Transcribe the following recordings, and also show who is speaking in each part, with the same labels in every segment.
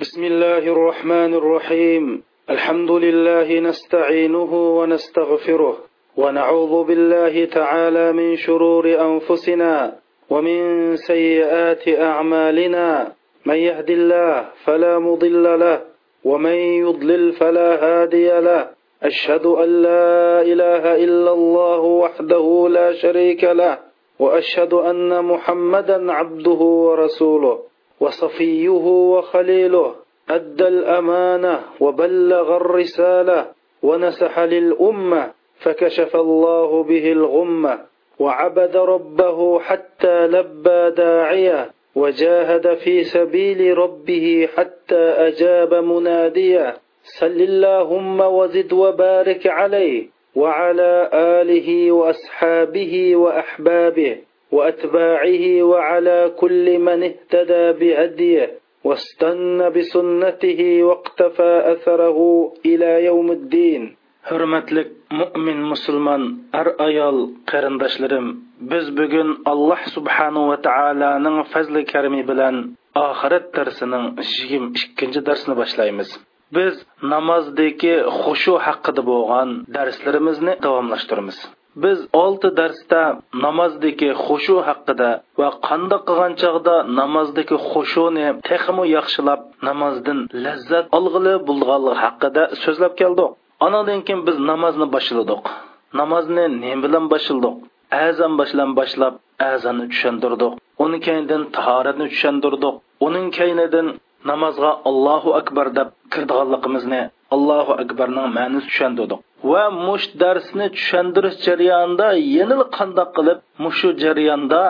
Speaker 1: بسم الله الرحمن الرحيم. الحمد لله نستعينه ونستغفره ونعوذ بالله تعالى من شرور أنفسنا ومن سيئات أعمالنا. من يهد الله فلا مضل له ومن يضلل فلا هادي له. أشهد أن لا إله إلا الله وحده لا شريك له وأشهد أن محمدا عبده ورسوله. وصفيه وخليله أدى الأمانة وبلغ الرسالة ونسح للأمة فكشف الله به الغمة وعبد ربه حتى لبى داعيه وجاهد في سبيل ربه حتى أجاب مناديه صل اللهم وزد وبارك عليه وعلى آله وأصحابه وأحبابه. واتباعه وعلى كل من اهتدى بهديه واستنى بسنته واقتفى اثره الى يوم الدين hurmatlik mo'min musulmon ar ayol qarindoshlarim biz bugun alloh subhanahu va taoloning fazli karimi bilan oxirat darsining yigirma ikkinchi darsini boshlaymiz biz namozdagi xushu haqida bo'lgan darslarimizni davomlashtiramiz Biz olti darsda namozdagi xushu haqida va qandoq qilgan chog'da namozdagi xushuni texmu yaxshilab namozdan lazzat olg'ili bo'lganligi haqida so'zlab keldik Anadan keyin biz namozni boshladik. Namozni nima bilan boshladik? Azon bilan boshlab, azonni tushundirdik uni keyindan tahoratni tushundirdik Uning keyinidan namozga Allohu akbar deb kirdiganligimizni, Allohu akbarning ma'nosini tushundirdik Va mush darsni tushuntirish jarayonida yana qandoq qilib mushu jarayonda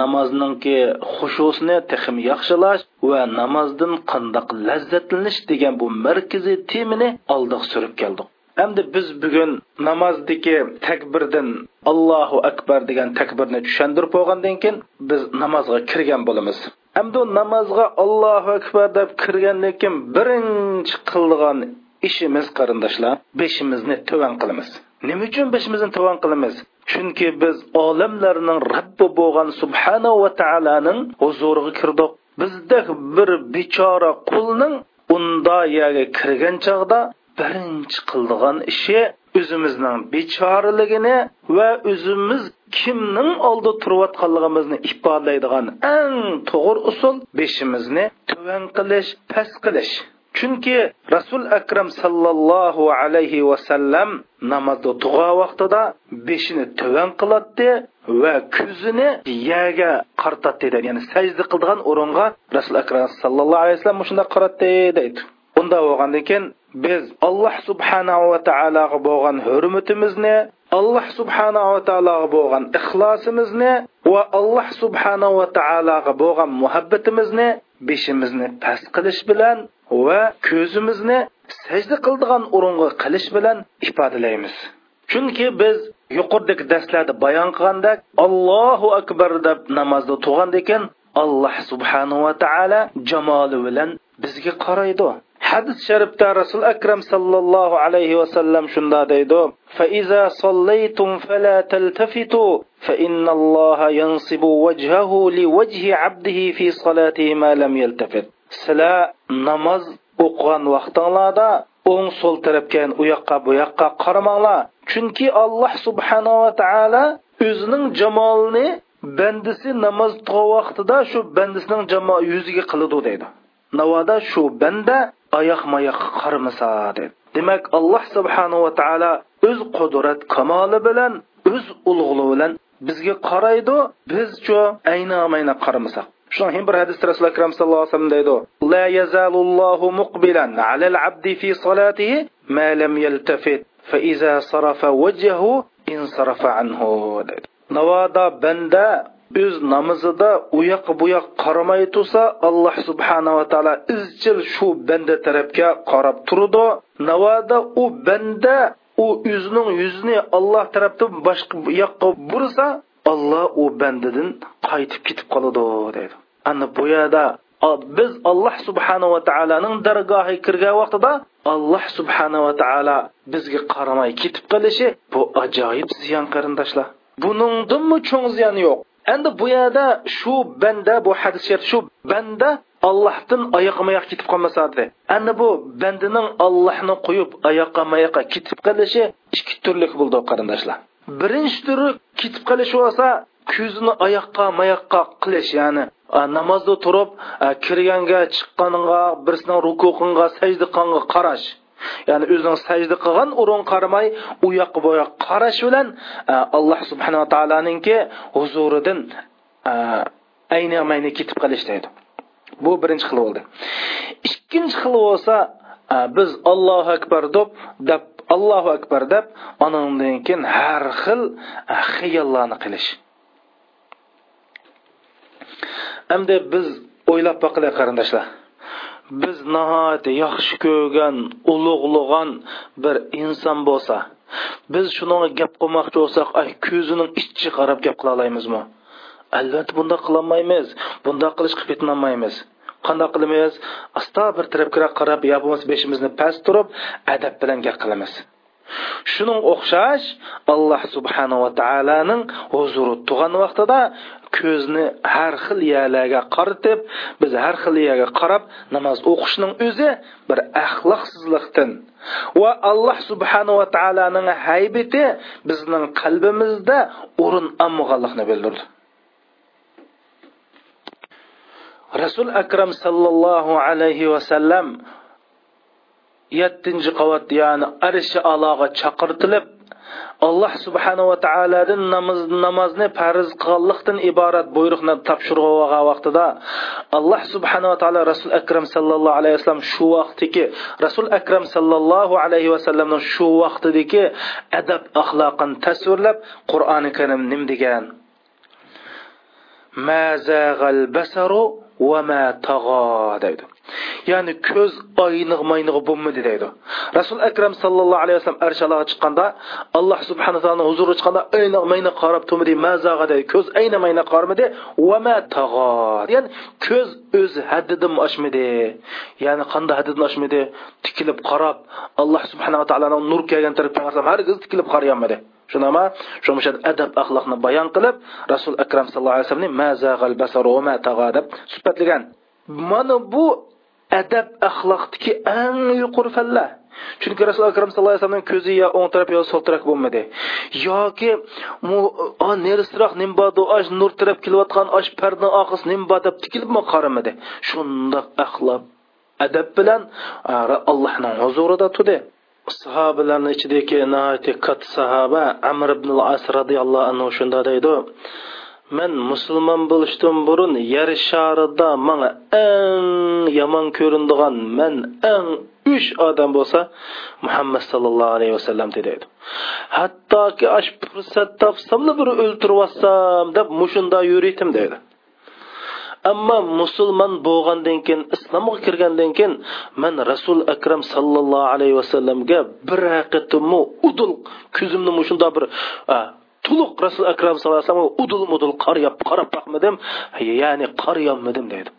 Speaker 1: namozningki xushusini texim yaxshilash va namozdan qandoq lazzatlanish degan bu markaziy temani oldiga surib keldik Әмді біз бүгін намаздегі тәкбірден Аллаху Акбар деген тәкбірні түшендіріп болғандан кейін біз намазға кірген боламыз. Әмді намазға Аллаху Акбар деп кіргеннен кейін бірінші қылған ishimiz qarindoshlar beshimizni tuvan qilamiz. Nima uchun beshimizni tuvan qilamiz? Chunki biz olamlarning robbi bo'lgan subhana va taoloning huzuriga kirdik. Bizda bir bechora qulning unda yerga kirgan chog'da birinchi qildigan ishi o'zimizning bechoraligini va o'zimiz kimning oldida turayotganligimizni ifodalaydigan eng to'g'ri usul beshimizni tuvan qilish past qilish. Chunki rasul akram sallallohu alayhi vasallam namozda duo vaqtida beshini tuvan qiladi va ko'zini yerga qaratadi dedi. Ya'ni sajda qildigan o'ringa rasul akram sallallohu alayhi vasallam shunday qaratdi deydi. Unda bo'lgandan keyin biz alloh subhanahu va taologa bo'lgan hurmatimizni alloh subhanahu va taologa bo'lgan ixlosimizni va alloh subhanahu va taologa bo'lgan muhabbatimizni beshimizni past qilish bilan va ko'zimizni sajda qildigan o'ringa qilish bilan ifodalaymiz chunki biz yuqoridagi darslarda bayon qilgandek allohu akbar deb namozda turgan ekan alloh subhanahu va taolo jamoli bilan bizga qaraydi hadis sharifda rasul akram sallallohu alayhi vasallam shunda deydi فإذا صليتم فلا تلتفتوا فإن الله ينصب وجهه لوجه عبده في صلاته ما لم يلتفت sizlar namoz o'qigan vaqtinglarda o'ng so'l tarafga u yoqqa bu yoqqa qaramanglar chunki alloh subhanava taolo o'zining jamolini bandisi namoz o'qigan vaqtida shu bandisining jamol yuziga qiladi deydi navoda shu banda oyoq mayoqqa qaramasa dedi demak alloh subhanava taolo o'z qudrat kamoli bilan o'z ulug'ligi bilan bizga qaraydi bizchu ayna mayna qaramasak. Shuning ham bir hadisda rasul akram sallallohu alayhi vasallam deydi la yazalullohu muqbilan alal abdi fi solatihi ma lam yaltafit fa iza sarafa wajhahu insarafa anhu. Deydi. Navoda banda o'z namozida u yoq bu yoq qaramay tursa alloh subhanava taolo izchil shu banda tarafga qarab turdi. Navoda u banda u o'zining yuzini alloh tarafdan boshqa yoqqa bursa olloh u bandadan qaytib ketib qoladi deydi. Ana bu yerda biz alloh subhanava taoloning dargohiga kirgan vaqtida alloh subhanava taolo bizga qaramay ketib qolishi bu ajoyib ziyon qarindoshlar. Buningdanmi cho'ng ziyon yo'q? Endi bu yerda shu banda bu hadis shu banda allohdan oyoqma oyoq ketib qolmasadi dedi ana bu bandining allohni qo'yib oyoqqa oyoqqa ketib qolishi ikki turli bo'ldi qarindoshlar. Birinchi turi ketib qolishi bo'lsa ko'zini oyoqqa mayoqqa qilish ya'ni e, namozda turib e, kirganga chiqqaniga birisining rukuqinga sajda qilganga qarash. Ya'ni o'zining sajda qilgan o'rin qaramay u yoqqa bu yoqqa qarash bilan e, alloh subhanava taoloninki huzuridan ayni mayni ketib qolish deydi. Bu birinchi xil bo'ldi. Ikkinchi xil bo'lsa biz allohu akbar deb deb allohu akbar deb anandan keyin har xil xiyollarni qilish. Hamda biz o'ylab boqilaylik qarindoshlar. Biz nihoyatda yaxshi ko'rgan ulug'lag'an bir inson bo'lsa biz shunga gap qilmoqchi bo'lsak ay ko'zining ichi qarab gap qila olamizmi? Albatta bundoq qilolmaymiz bundoq qilishga petinolmaymiz qandoq qilamiz? Asta bir tarafga qarab yo bo'lmasa beshimizni past turib adab bilan gap qilamiz. Shuning o'xshash alloh subhanava taoloning huzuri tug'an vaqtida ko'zni har xil yalarga qaratib biz har xil yaga qarab namoz o'qishning o'zi bir axloqsizlikdan va alloh subhanava taoloning haybati bizning qalbimizda o'rin olmaganlikni bildirdi. Rasul akram sallallohu alayhi vasallam yettinchi qavat ya'ni arshi aloga chaqirtilib alloh subhanava taolodan namoz namozni farz qilganlikdan iborat buyruqni topshirgan vaqtida alloh subhanava taolo rasul akram sallallohu alayhi vasallam shu vaqtdagi rasul akram sallallohu alayhi vasallamni shu vaqtidagi adab axloqini tasvirlab qur'oni karim nim degan va ma tag'o deydi. Ya'ni ko'z oyniq mayniq bo'lmadi deydi. Rasul akram sallallohu alayhi vasallam arshalaga chiqqanda alloh subhanahu taolo huzuriga chiqqanda ayniq mayniq qarab turmadi mazaga deydi. Ko'z ayna mayna qarmadi va ma tag'o ya'ni ko'z o'z haddidan oshmadi. Ya'ni qanday haddidan oshmadi? Tikilib qarab alloh subhanava taoloning nur kelgan tarafga hargiz tikilib qarayolmadi. Shunama shu adab axloqni bayon qilib rasul akram sallallohu alayhi vasallamni mazag'al basaru va ma tag'o deb sifatlagan mana bu adab axloqdagi eng yuqori fanlar. Chunki rasul akram sallallohu alayhi vasallamning ko'zi yo o'ng taraf yo so'l taraf bo'lmadi. Yoki nerisroq nimbadu osh nur taraf kelayotgan osh parda oqis nimba deb tikilibmi qaramadi shundoq axloq adab bilan allohning huzurida turdi. Sahobalarni ichidagi katta sahoba amr ibn as roziyallohu anhu shunda deydi men musulmon bo'lishdan burun yer sharida manga eng yomon ko'rindigan men eng uch odam bo'lsa muhammad sallallohu alayhi vasallam deydi hattoki ash fursat topsamla bir o'ltirib olsam deb mushunda yuritim deydi ammo musulmon bo'lgandan keyin islomga kirgandan keyin man rasul akram sallallohu alayhi vasallamga bir haqiqatmi udul ko'zimni mushunda bir to'liq rasul akram sallallohu alayhi vasallam udul mudul qarab qarab boqmadim ya'ni qarayolmadim deydi.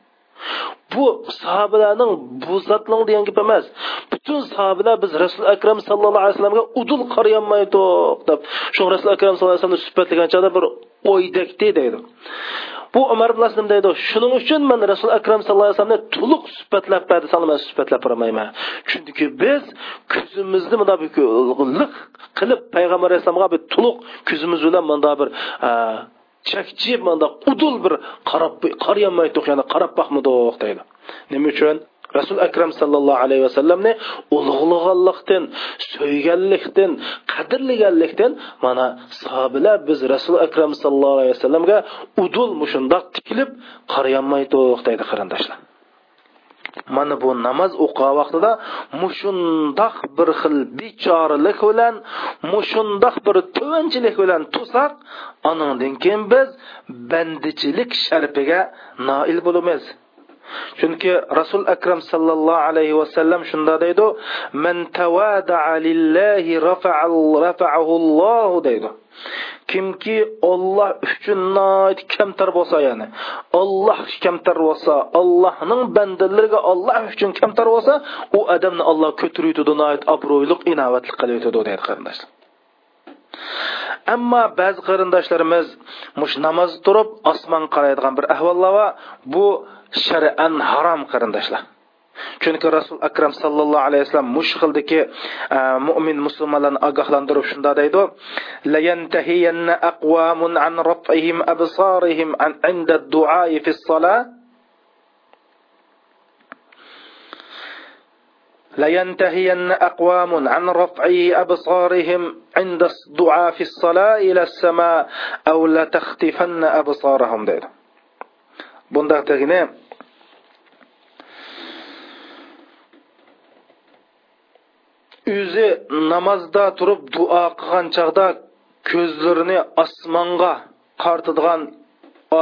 Speaker 1: Bu sahobalarning bu zotling degan gap emas. Butun sahobalar biz rasul akram sallallohu alayhi vasallamga udul qarayolmaydik deb. Shu rasul akram sallallohu alayhi vasallamni suhbatlagan chog'da bir o'ydakdi deydi. Bu umar ibn deydi shuning uchun man rasul akram sallallohu alayhi vasallamni to'liq sifatlab berdi man sifatlab bormayman chunki biz ko'zimizni bunday liq qilib payg'ambar alayhissalomga bir to'liq ko'zimiz bilan bunday bir chakchib manda udul bir qarab qarayolmaydiq ya'ni qarab boqmadik deydi. Nima uchun? Rasul akram sallallohu alayhi vasallamni ulug'laganlikdan so'yganlikdan qadrlaganlikdan mana sahobalar biz rasul akram sallallohu alayhi vasallamga udul mushundoq tikilib qarayolmaydiq deydi qarindoshlar. Mana bu namoz o'qigan vaqtida mushundoq bir xil bechoralik bilan mushundoq bir tuvanchilik bilan tursak anandan keyin biz bandichilik sharpiga noil bo'lamiz. Chunki rasul akram sallallohu alayhi vasallam shunda deydi man tavada'a lillahi rafa'ahu deydi. Kimki olloh uchun kamtar bo'lsa ya'ni olloh kamtar bo'lsa allohning bandalariga olloh uchun kamtar bo'lsa u odamni olloh ko'tarib yutadi obro'yli inovatli qilyotdi deydi qarindoshlar ammo ba'zi qarindoshlarimiz mush namoz turib osmon qaraydigan bir ahvollar va bu shar'an harom qarindoshlar. Chunki rasul akram sallallohu alayhi vasallam mush xildiki e, mo'min musulmonlarni ogohlantirib shunda deydi. Layantahiyanna aqwamun an raf'ihim absarihim an inda du'ai fi salah. لينتهين أقوام عن رفع أبصارهم عند الدعاء في الصلاة إلى السماء أو لتختفن أبصارهم دير bunda tegine o'zi namozda turib duo qilgan chog'da ko'zlarini osmonga qartadigan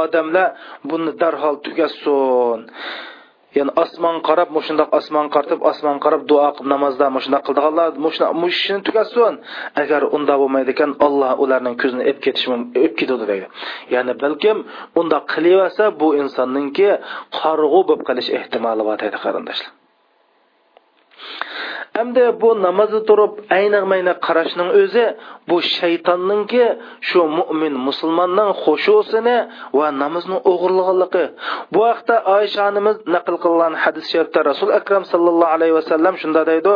Speaker 1: odamlar buni darhol tugatsin ya'ni osmon qarab mushundoq osmon qartib osmon qarab duo qilib namozda mushundoq qildiganlar mushini tugatsin. Agar unda bo'lmaydi ekan alloh ularning ko'zini ep ketishi ib ketadi deydi. Ya'ni balkim unda qilaversa bu insonningki qarg'u bo'lib qolish ehtimoli bor deydi qarindoshlar. Hamda bu namozda turib ayniq mayna qarashning o'zi bu shaytonninki shu mo'min musulmonning xushusini va namozni o'g'irlaganligi bu haqda oysha onamiz naql qilgan hadis sharifda rasul akram sallallohu alayhi vasallam shunda deydi.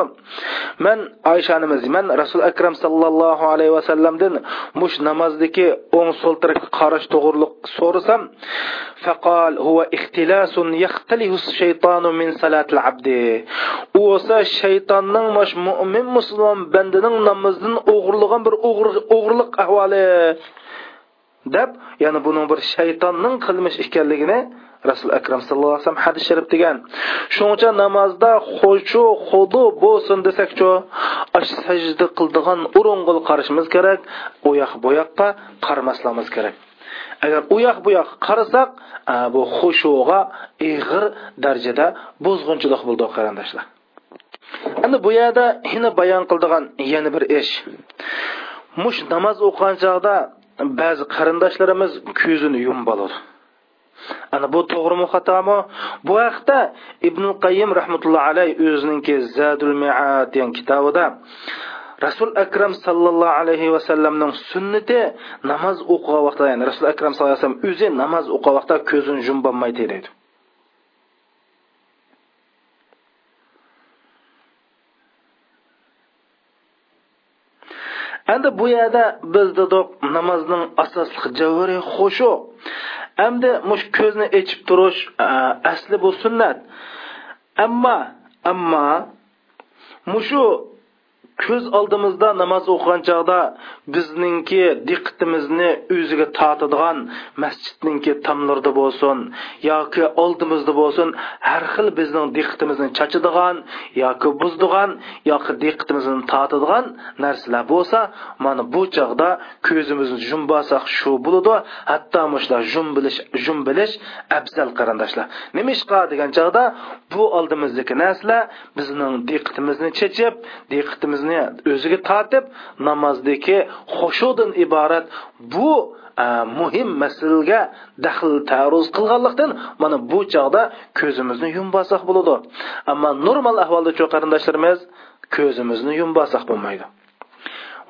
Speaker 1: Man oysha onamiz man rasul akram sallallohu alayhi vasallamdan mush namozdagi o'ng so'l tarafga qarash to'g'riliq so'rasam faqal huwa ixtilasun yaxtalihu shaytonu min salatil abdi. U bo'lsa shayton mash mo'min musulmon bandaning namozidan o'g'irlagan bir o'g'irlik ahvoli deb ya'ni buning bir shaytonning qilmish ekanligini rasul akram sallallohu alayhi vasallam hadis sharif degan. Shuncha namozda xushu xudu bo'lsin desakchu ash sajda qildigan urung'il qarashimiz kerak u yoq bu yoqqa qaramasligimiz kerak. Agar u yoq bu yoqqa qarasak bu xushuga ig'ir darajada buzg'unchilik bo'ldi qarindoshlar. Endi bu yerda yana bayon qildigan yana bir ish mush namoz o'qigan chog'da ba'zi qarindoshlarimiz ko'zini yumib oladi ana bu to'g'rimi xatomi bu haqda ibn qayyim rahmatullohi alayhi o'zininki zadul miat degan kitobida rasul akram sallallohu alayhi vasallamning sunnati namoz o'qigan vaqtda ya'ni rasul akram sallallohu alayhi vasallam o'zi namoz o'qigan vaqtda ko'zini endi bu yerda biz dedik namozning asosli javhari xushu. Endi mush ko'zni echib turish e, asli bu sunnat. Ammo ammo mushu ko'z oldimizda namoz o'qigan chog'da bizningki diqqatimizni o'ziga tortadigan masjidninki tomlarda bo'lsin yoki oldimizda bo'lsin har xil bizning diqqatimizni chachadigan yoki buzdigan yoki diqqatimizni tortadigan narsalar bo'lsa mana bu chog'da ko'zimizni jumbasak shu bo'ladi. Hatto mushlar jum bilish jum bilish afzal qarindoshlar. Nima ishqa degan chog'da bu oldimizdagi narsalar bizning diqqatimizni chechib diqqatimizni namozni o'ziga tortib namozdagi xushudan iborat bu e, muhim masalaga daxl taruz qilganlikdan mana bu chog'da ko'zimizni yumbasak bo'ladi. Ammo normal ahvolda qarindoshlarimiz ko'zimizni yumbasak bo'lmaydi.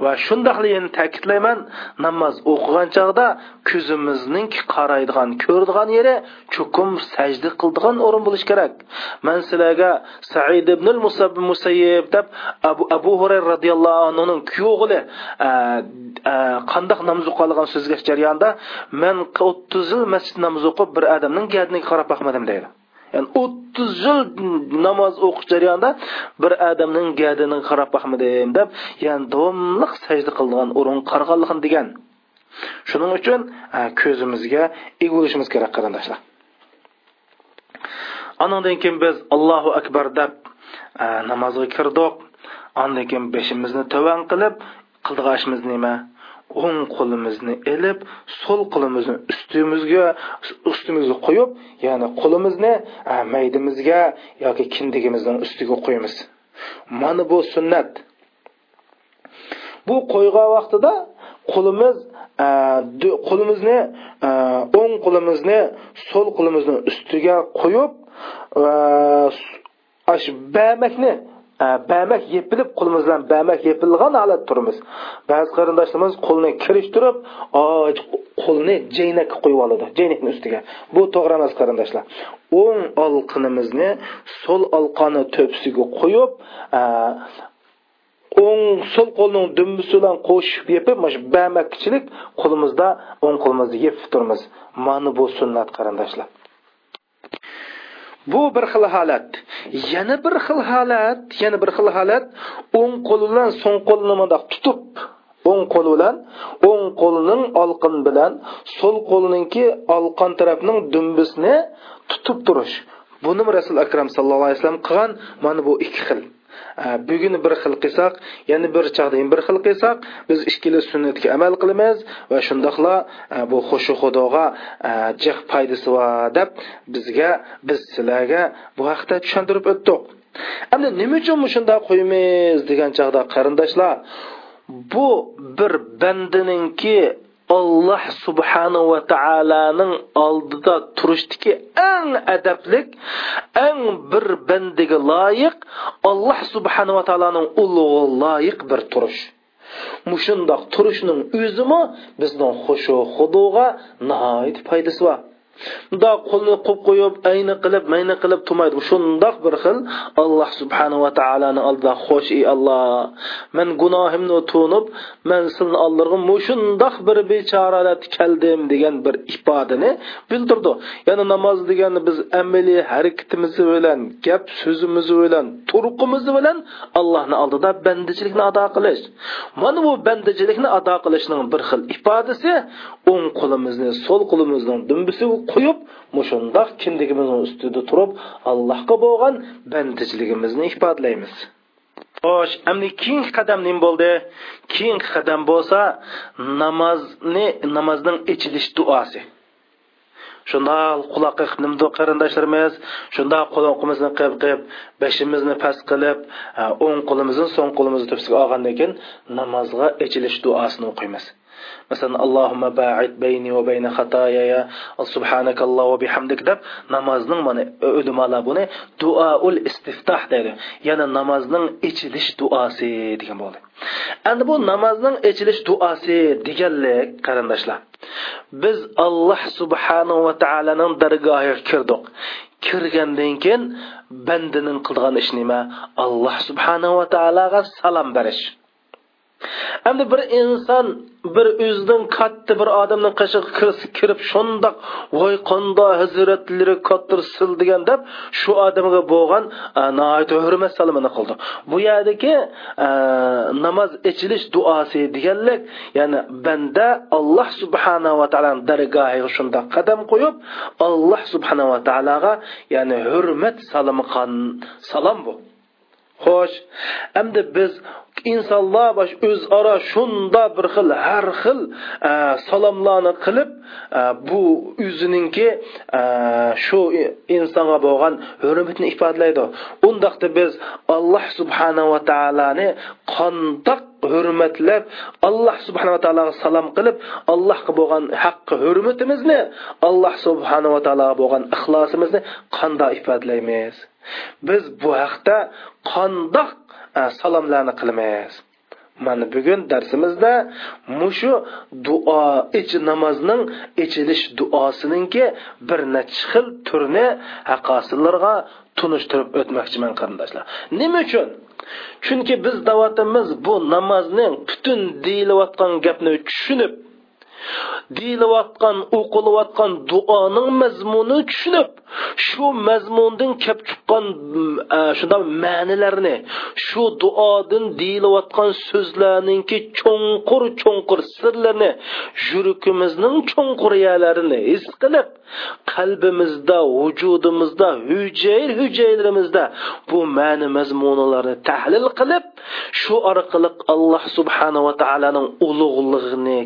Speaker 1: Va shundoqligini ta'kidlayman. Namoz o'qigan chog'da ko'zimizningki qaraydigan ko'radigan yeri chukum sajda qildigan o'rin bo'lishi kerak. Man sizlarga said ibn musayyib deb abu, abu hurayra roziyallohu anhuning kuyog'ili qandoq namoz o'qigan so'zga jarayonda man o'ttiz yil masjid namoz o'qib bir odamning gadniga qarab boqmadim deydi. Ya'ni o'ttiz yil namoz o'qish jarayonida bir odamning gadini qarab boqmadim deb ya'ni davomliq sajda qilgan o'rin qarg'anlig'in degan. Shuning uchun ko'zimizga egilishimiz kerak qarindoshlar. Anandan keyin biz allohu akbar deb namozga kirdik. Andan keyin beshimizni tovan qilib qildigan ishimiz nima? O'ng qo'limizni ilib so'l qo'limizni ustimizga ustimizga qo'yib ya'ni qo'limizni maydimizga yoki kindigimizning ustiga qo'yamiz mana bu sunnat. Bu qo'ygan vaqtida qo'limiz qo'limizni o'ng qo'limizni so'l qo'limizni ustiga qo'yib bamakni Ә, бәмәк епіліп қолымыздан бәмәк епілген алат тұрмыз. Бәз қарындашларымыз қолын кіріштіріп қолын жейнекке қойып алады жейнектің үстіге. Бұл тоғра емес қарындашлар. Оң алқынымызны сол алқаны төпсігі қойып ә, оң сол қолның дүмбісі bilan қосып епіп мына бәмәкшілік қолымызда оң қолымызды епіп тұрмыз. Мана бұл сүннат қарындашлар. Bu bir xil holat. Yana bir xil holat yana bir xil holat. O'ng qo'l bilan so'ng qo'lni mundoq tutib o'ng qo'li bilan o'ng qo'lining olqin bilan so'l qo'liningki olqon tarafning dumbisini tutib turish. Buni rasul akram sallallohu alayhi vasallam qilgan mana bu ikki xil. Э, bugun bir xil qilsak yana bir chog'da bir xil qilsak biz ikkala sunnatga amal qilamiz va shundoqla e, bu xushi xudoga e, jiq foydasi bor deb bizga biz sizlarga bu haqda tushuntirib o'tdik. Endi nima uchun shunday qo'yamiz degan chog'da qarindoshlar bu bir bandaninki alloh subhanahu va taoloning oldida turishdiki eng adablik eng bir bandiga loyiq alloh subhanava taoloning ulug'i loyiq bir turish. Mushundoq turishning o'zimi bizning xushu xuduga nihoyat foydasi bor. Bundoq qo'lni qo'yib qo'yib ayni qilib mayni qilib turmaydi shundoq bir xil alloh subhanava taoloni oldida xo'sh ey alloh man gunohimni tunib man sizni oldirg'im mushundoq bir bechoralar keldim degan bir ifodani bildirdi. Ya'ni namoz degani biz amaliy harakatimiz bilan gap so'zimiz bilan turqimiz bilan allohni oldida bandichilikni ado qilish. Mana bu bandichilikni ado qilishning bir xil ifodasi o'ng qo'limizni so'l qo'limizning dumbisi qo'yib mushundoq kindigimizni ustida turib allohga bo'lgan bandichiligimizni ifodalaymiz xo'sh endi keyingi qadam nima bo'ldi. Keyingi qadam bo'lsa namozni namozning ichilish duosi. Shundoq quloq nimdi qarindoshlarimiz shundoq quloqimizni qilib qilib beshimizni past qilib o'ng qo'limizni so'ng qo'limizni tepsiga olgandan keyin namozga ichilish duosini o'qiymiz. Masalan allohumma baid bayni va bayna xatoyaya subhanakalloh va bihamdik deb namozning mana ulamolar buni duoul istiftah deydi. Ya'ni namozning ichilish duosi degan bo'ldi. Endi bu namozning ichilish duosi deganlik qarindoshlar biz alloh subhanahu va taoloning dargohiga kirdik. Kirgandan keyin bandaning qilgan ishi nima alloh subhanahu va taologa salom berish. Endi bir inson bir o'zidan katta bir odamning qashig'iga kirib shundoq voy qandoq hazratlari katta sil degan deb shu odamga bo'lgan e, hurmat salomini qildi. Bu yerdagi e, namoz ichilish duosi deganlik ya'ni banda alloh subhanava taoloni dargohiga shundoq qadam qo'yib alloh subhanava taologa ya'ni hurmat salom salom bu. Xo'sh endi biz insonlar bosh o'zaro shunda bir xil har xil e, salomlarni qilib e, bu o'zininki e, shu insonga bo'lgan hurmatni ifodalaydi. Undaqda biz alloh subhanava taoloni qandoq hurmatlab alloh subhanava taologa salom qilib allohga bo'lgan haqqi hurmatimizni alloh subhanava taologa bo'lgan ixlosimizni qandoq ifodalaymiz? Biz bu haqda qandoq e, salomlarni qilamiz mana bugun darsimizda mushu duo ich namozning ichilish duosininki bir necha xil turni haqosillarga tunishtirib o'tmoqchiman qarindoshlar. Nima uchun? Chunki biz davatimiz bu namozning butun deyilayotgan gapni tushunib deyilayotgan o'qilayotgan duoning mazmunini tushunib shu mazmundan kelib chiqqan e, shunda ma'nilarni shu duodan deyilayotgan so'zlarninki cho'nqur cho'nqur sirlarini yuragimizning cho'nquriyalarini his qilib qalbimizda vujudimizda hujayr hujaylarimizda bu ma'ni mazmunlarni tahlil qilib shu orqali alloh subhanava taoloning ulug'lig'ini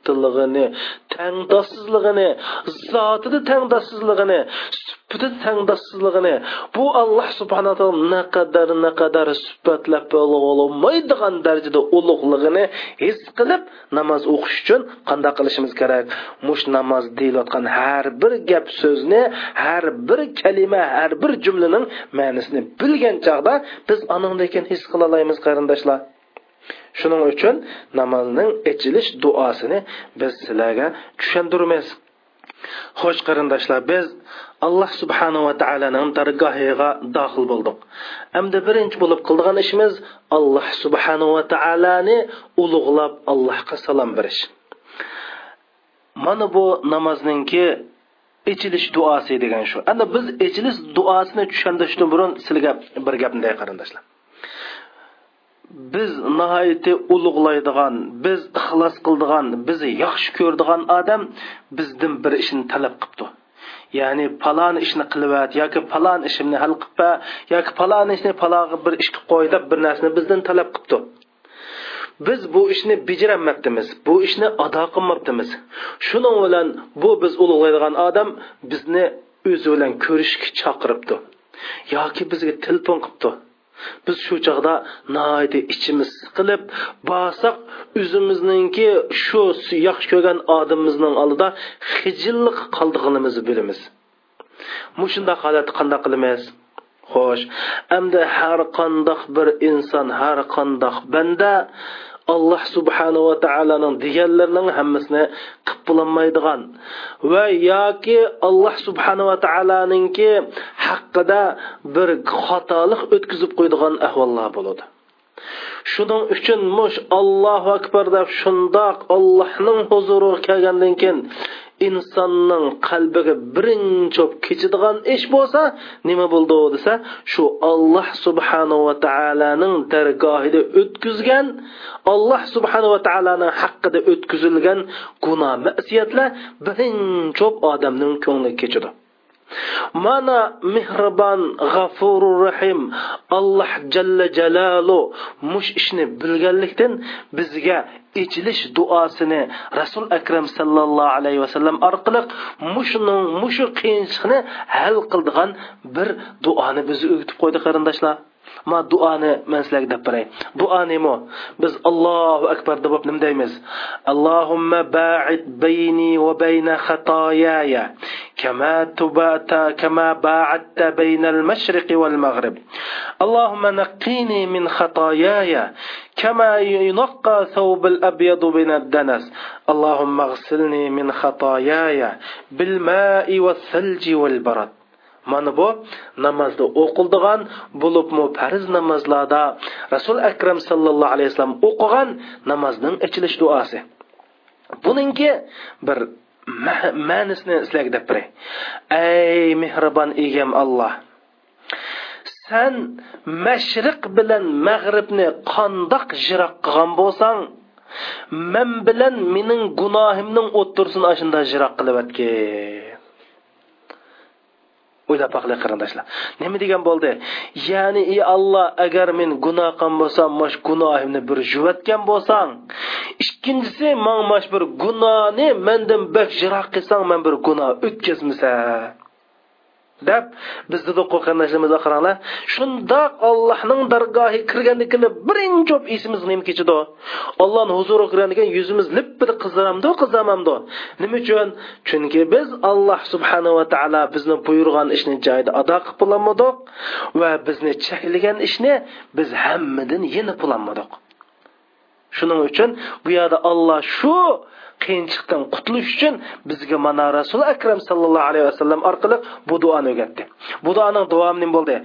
Speaker 1: kattilig'ini tangdossizlig'ini zotida tangdossizlig'ini sifatida tangdossizlig'ini bu alloh subhana taolo naqadar naqadar sifatlab olmaydigan darajada ulug'lig'ini his qilib namoz o'qish uchun qanday qilishimiz kerak? Mush namoz deyilayotgan har bir gap so'zni har bir kalima har bir jumlaning ma'nisini bilgan chog'da biz anandan his qila olamiz qarindoshlar.
Speaker 2: Shuning uchun namozning ichilish duosini biz sizlarga tushuntiramiz. Xo'sh qarindoshlar biz alloh subhanava taoloning dargohiga daxil bo'ldik. Endi birinchi bo'lib qildigan ishimiz alloh subhanava taoloni ulug'lab allohga salom berish. Mana bu namozningki ichilish duosi degan shu. Endi biz ichilish duosini tushuntirishdan burun sizlarga bir gapni qarindoshlar. Biz nihoyatda ulug'laydigan biz ixlos qildigan bizni yaxshi ko'rdigan odam bizdan bir ishni talab qilibdi. Ya'ni falon ishni qilibat yoki falon ishimni hal qilib yoki falon ishni falog'i bir ish qilib qo'y deb bir narsani bizdan talab qilibdi. Biz bu ishni bijiranmabdimiz bu ishni ado qilmabdimiz shuning bilan bu biz ulug'laydigan odam bizni o'zi bilan ko'rishga chaqiribdi yoki bizga telefon qilibdi. Biz shu chog'da noyda ichimiz siqilib borsak o'zimizningki shu yaxshi ko'rgan odamimizning oldida xijillik qoldig'inimizni bilamiz. Mushundoq holatda qanday qilamiz? Xo'sh endi har qandoq bir inson har qandoq banda alloh subhanava taoloning deganlarining hammasini qilib bo'lolmaydigan va yoki alloh subhanava taoloninki haqida bir xatolik o'tkazib qo'ydigan ahvollar bo'ladi. Shuning uchun mush allohu akbar deb shundoq allohning huzuriga kelgandan keyin insonning qalbiga birinchi kechadigan ish bo'lsa nima bo'ldi desa shu olloh subhanava taoloning dargohida o'tkazgan alloh subhanava taoloni haqqida o'tkazilgan gunoh masiyatlar birinchi odamning ko'ngliga kechadi. Mana mehribon g'afurur rahim alloh jalla jalalu mush ishni bilganlikdan bizga ichilish duosini rasul akram sallallohu alayhi vasallam orqali mushuning mushu qiyinchilikni hal qildigan bir duoni bizni o'rgatib qo'ydi qarindoshlar. Ma duoni man sizlarga deb beray duo nima biz allohu akbar deb nima deymiz allohumma ba'id bayni va bayna xatoyaya كما تبات كما باعدت بين المشرق والمغرب. اللهم نقيني من خطاياي. كما ينقى ثوب الأبيض من الدنس. اللهم اغسلني من خطاياي بالماء والثلج والبرد. Mana bu namozda o'qildigan bo'libmi farz namozlarda rasul akram sallallohu alayhi vasallam o'qigan namozning ichilish duosi. Buningki bir ma'nisini sizlarga deb beray ey mehribon egam alloh san mashriq bilan mag'ribni qandoq jiroq qilgan bo'lsang men bilan mening gunohimning o'ttirsin ashunda jiroq qilibatgin o'ylab baqinglar qarindoshlar. Nima degan bo'ldi? Ya'ni ey alloh agar men gunoh qilgan bo'lsam mash gunohimni bir juvatgan bo'lsang ikkinchisi man mash bir gunohni mendan bak jiroq qilsang man bir gunoh o'tkazmasa deb bizni qo'rqanlarimizni qaranglar. Shundoq allohning dargohiga kirgandan birinchi birinchi esimiz nima kechidi. Allohni huzuriga kirgandan yuzimiz lippida qiziramdi qizamamdi nima uchun? Chunki biz alloh subhanava taolo bizni buyurgan ishni joyida ado qilib bo'lolmadik va bizni cheklagan ishni biz hammadan yenib bo'lolmadik shuning uchun bu yerda olloh shu qiyinchilikdan qutulish uchun bizga mana rasul akram sallallohu alayhi vasallam orqali bu duoni o'rgatdi. Bu duoning davomi nima bo'ldi?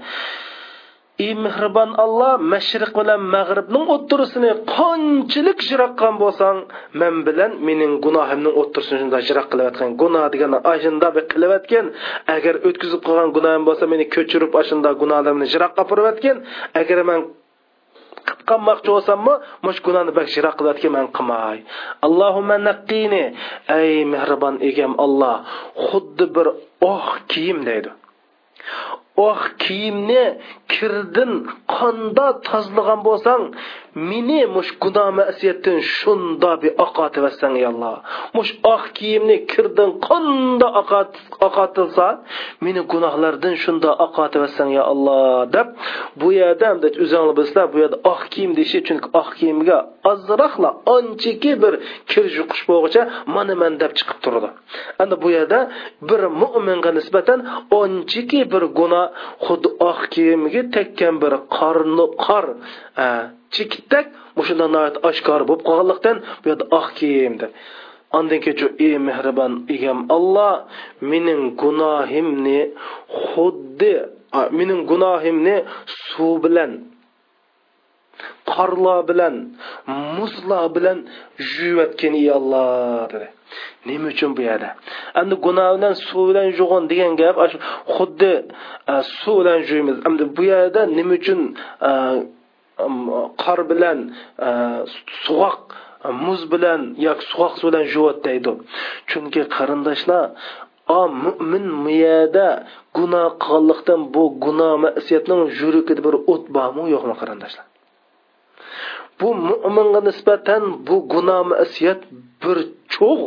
Speaker 2: Ey mehribon alloh mashriq bilan mag'ribning o'ttirisini qanchalik jiraqqan bo'lsang men bilan mening gunohimning o'ttirisini shunday jiroq qilayotgan gunoh degan ashunda qilayotgan agar o'tkazib qolgan gunohim bo'lsa meni ko'chirib ashunda gunohlarimni jiroqqa borayotgan agar man qilmoqchi bo'lsammi mush gunohni bak jiroq qilayotgan man qilmay. Allohumma naqqini ey mehribon egam olloh xuddi bir oq kiyim deydi. Oq kiyimni kirdin qonda tozalagan bo'lsang meni mush gunoh masiyatdan shunda bi oqotivasan ey alloh. Mush oq kiyimni kirdin qonda oqotilsa meni gunohlardan shunda oqotivasan ya alloh deb bu yerda o'zinglar bilsizlar bu yerda oq kiyim deyishi chunki oq kiyimga ozroqla anchiki bir kir yuqish bo'lg'icha mana man deb chiqib turdi. Endi bu yerda bir mo'minga nisbatan anchiki bir gunoh xuddi oq kiyimiga tekkan bir qorni qor e, chikitdak mushunda oshkor bo'lib qolganlikdan bu yerda oq kiyim deb Ondan kechu ey mehribon egam olloh mening gunohimni xuddi mening gunohimni suv bilan qorlar bilan muzlar bilan yuvatgan ey olloh dedi. Nima uchun bu yerda? Endi gunoh bilan suv bilan yuvgan degan gap xuddi e, suv bilan yuvamiz. Endi bu yerda nima uchun e, qor bilan e, suvoq muz bilan yoki suvoq suv bilan yuvadi deydi chunki qarindoshlar o mo'min miyada gunoh qilganlikdan bu gunoh masiyatning yuragida bir o't bormi yo'qmi qarindoshlar bu mo'minga nisbatan bu gunoh masiyat bir cho'g'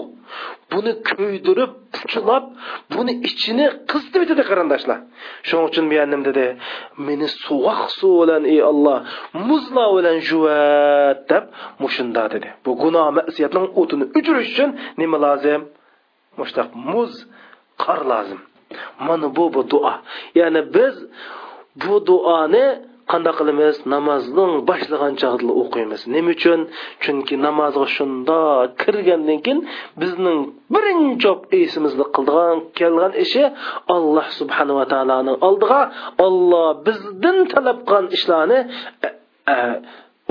Speaker 2: buni kuydirib puchilab buni ichini qizitib etadi qarindoshlar. Shuning uchun buyanim dedi meni suvoq suv bilan ey olloh muzla bilan juvat deb mushunda dedi. Bu gunoh masiyatning o'tini o'chirish uchun nima lozim? Mushtaq muz qor lozim. Mana bu bu duo. Ya'ni biz bu duoni qanday qilamiz? Namozning boshlagan chog'ida o'qiymiz. Nima uchun? Chunki namozga shunda kirgandan keyin bizning birinchi esimizda qildigan kelgan ishi alloh subhanava taoloni oldiga olloh bizdan talab qilgan ishlarni e, e,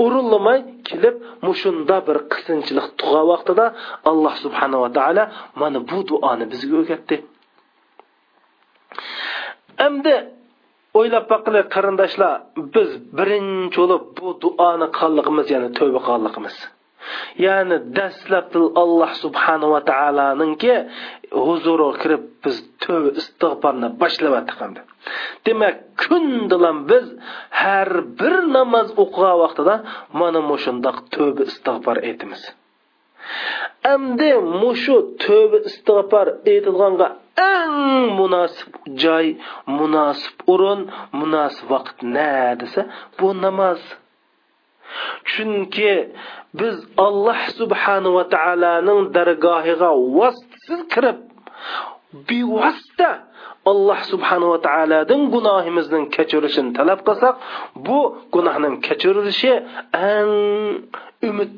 Speaker 2: urinlamay kelib mushunda bir qisinchilik tug'a vaqtida alloh subhanava taolo mana bu duoni bizga o'rgatdi. Endi o'ylab boqili qarindoshlar biz birinchi bo'lib bu duoni qilganligimiz ya'ni tavba qilganligimiz ya'ni dastlab alloh subhanava taoloninki huzuriga kirib biz tavba istig'forni boshlayotdik endi demak kundilan biz har bir namoz o'qigan vaqtida mana mushundoq tavba istig'for aytamiz endi mushu tövbe istig'for aytilganga eng munosib joy munosib o'rin munosib vaqt na desa bu namoz. Chunki biz alloh subhanava taoloning dargohiga vositasiz kirib bevosita alloh subhanava taolodan gunohimizning kechirilishini talab qilsak bu gunohning kechirilishi eng umid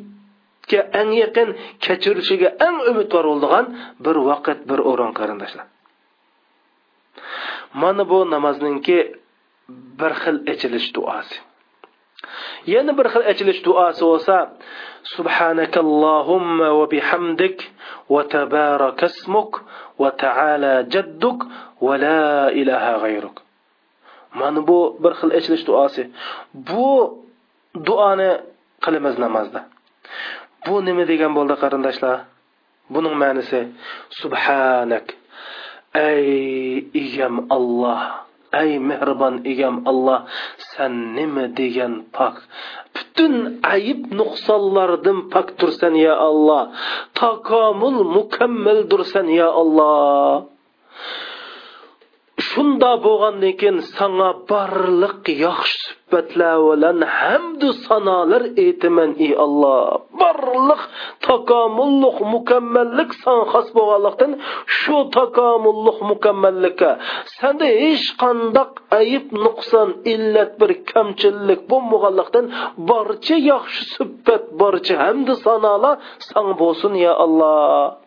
Speaker 2: umidga eng yaqin kechirishiga eng umidvor bo'ladigan bir vaqt bir o'rin qarindoshlar. Mana bu namozningki bir xil ichilish duosi. Yana bir xil ichilish duosi bo'lsa subhanakallohumma va bihamdik va tabarakasmuk va taala jadduk va la ilaha g'ayruk mana bu bir xil ichilish duosi. Bu duoni qilamiz namozda bu nima degan bo'ldi qarindoshlar? Buning ma'nisi subhanak ey egam alloh ey mehribon egam alloh san nima degan pok? Butun ayib nuqsonlardan pok tursan ya alloh. Mukammal mukammaldursan ya alloh. Shunda bo'lgandan keyin sanga barliq yaxshi suhbatlar bilan hamdu sanolar aytaman ey alloh. Barliq takomulluq mukammallik san xos bo'lganlikdan shu takomulluq mukammallikka. Sanda hech qandaq ayib nuqson illat bir kamchilik bo'lmaganlikdan barcha yaxshi suhbat barcha hamdu sanolar san bo'lsin ya alloh.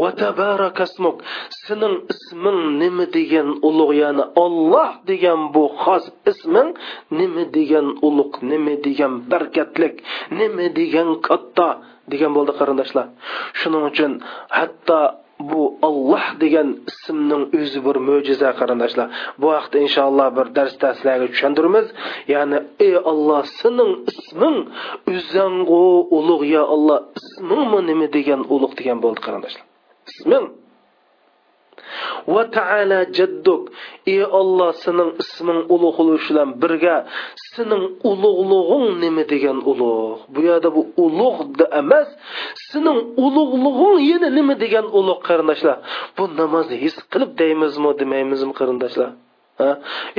Speaker 2: Va tabarakasmuk sening isming nima degan ulug' ya'ni olloh degan bu xos isming nima degan ulug' nima degan barkatlik nima degan katta degan bo'ldi qarindoshlar. Shuning uchun hatto bu olloh degan ismning o'zi bir mo'jiza qarindoshlar. Bu haqda inshaalloh bir darsda sizlarga tushuntiramiz. Ya'ni ey olloh sening isming o'zang'u ulug' yo olloh ismingmi nima degan ulug' degan bo'ldi qarindoshlar. Isming va taala jadduk. Ey olloh sening isming ulug' bo'lishi bilan birga sening ulug'lig'ing nima degan ulug' bu yerda bu ulug' emas sening ulug'lig'ing yana nima degan ulug' qarindoshlar? Bu namozni his qilib deymizmi demaymizmi qarindoshlar?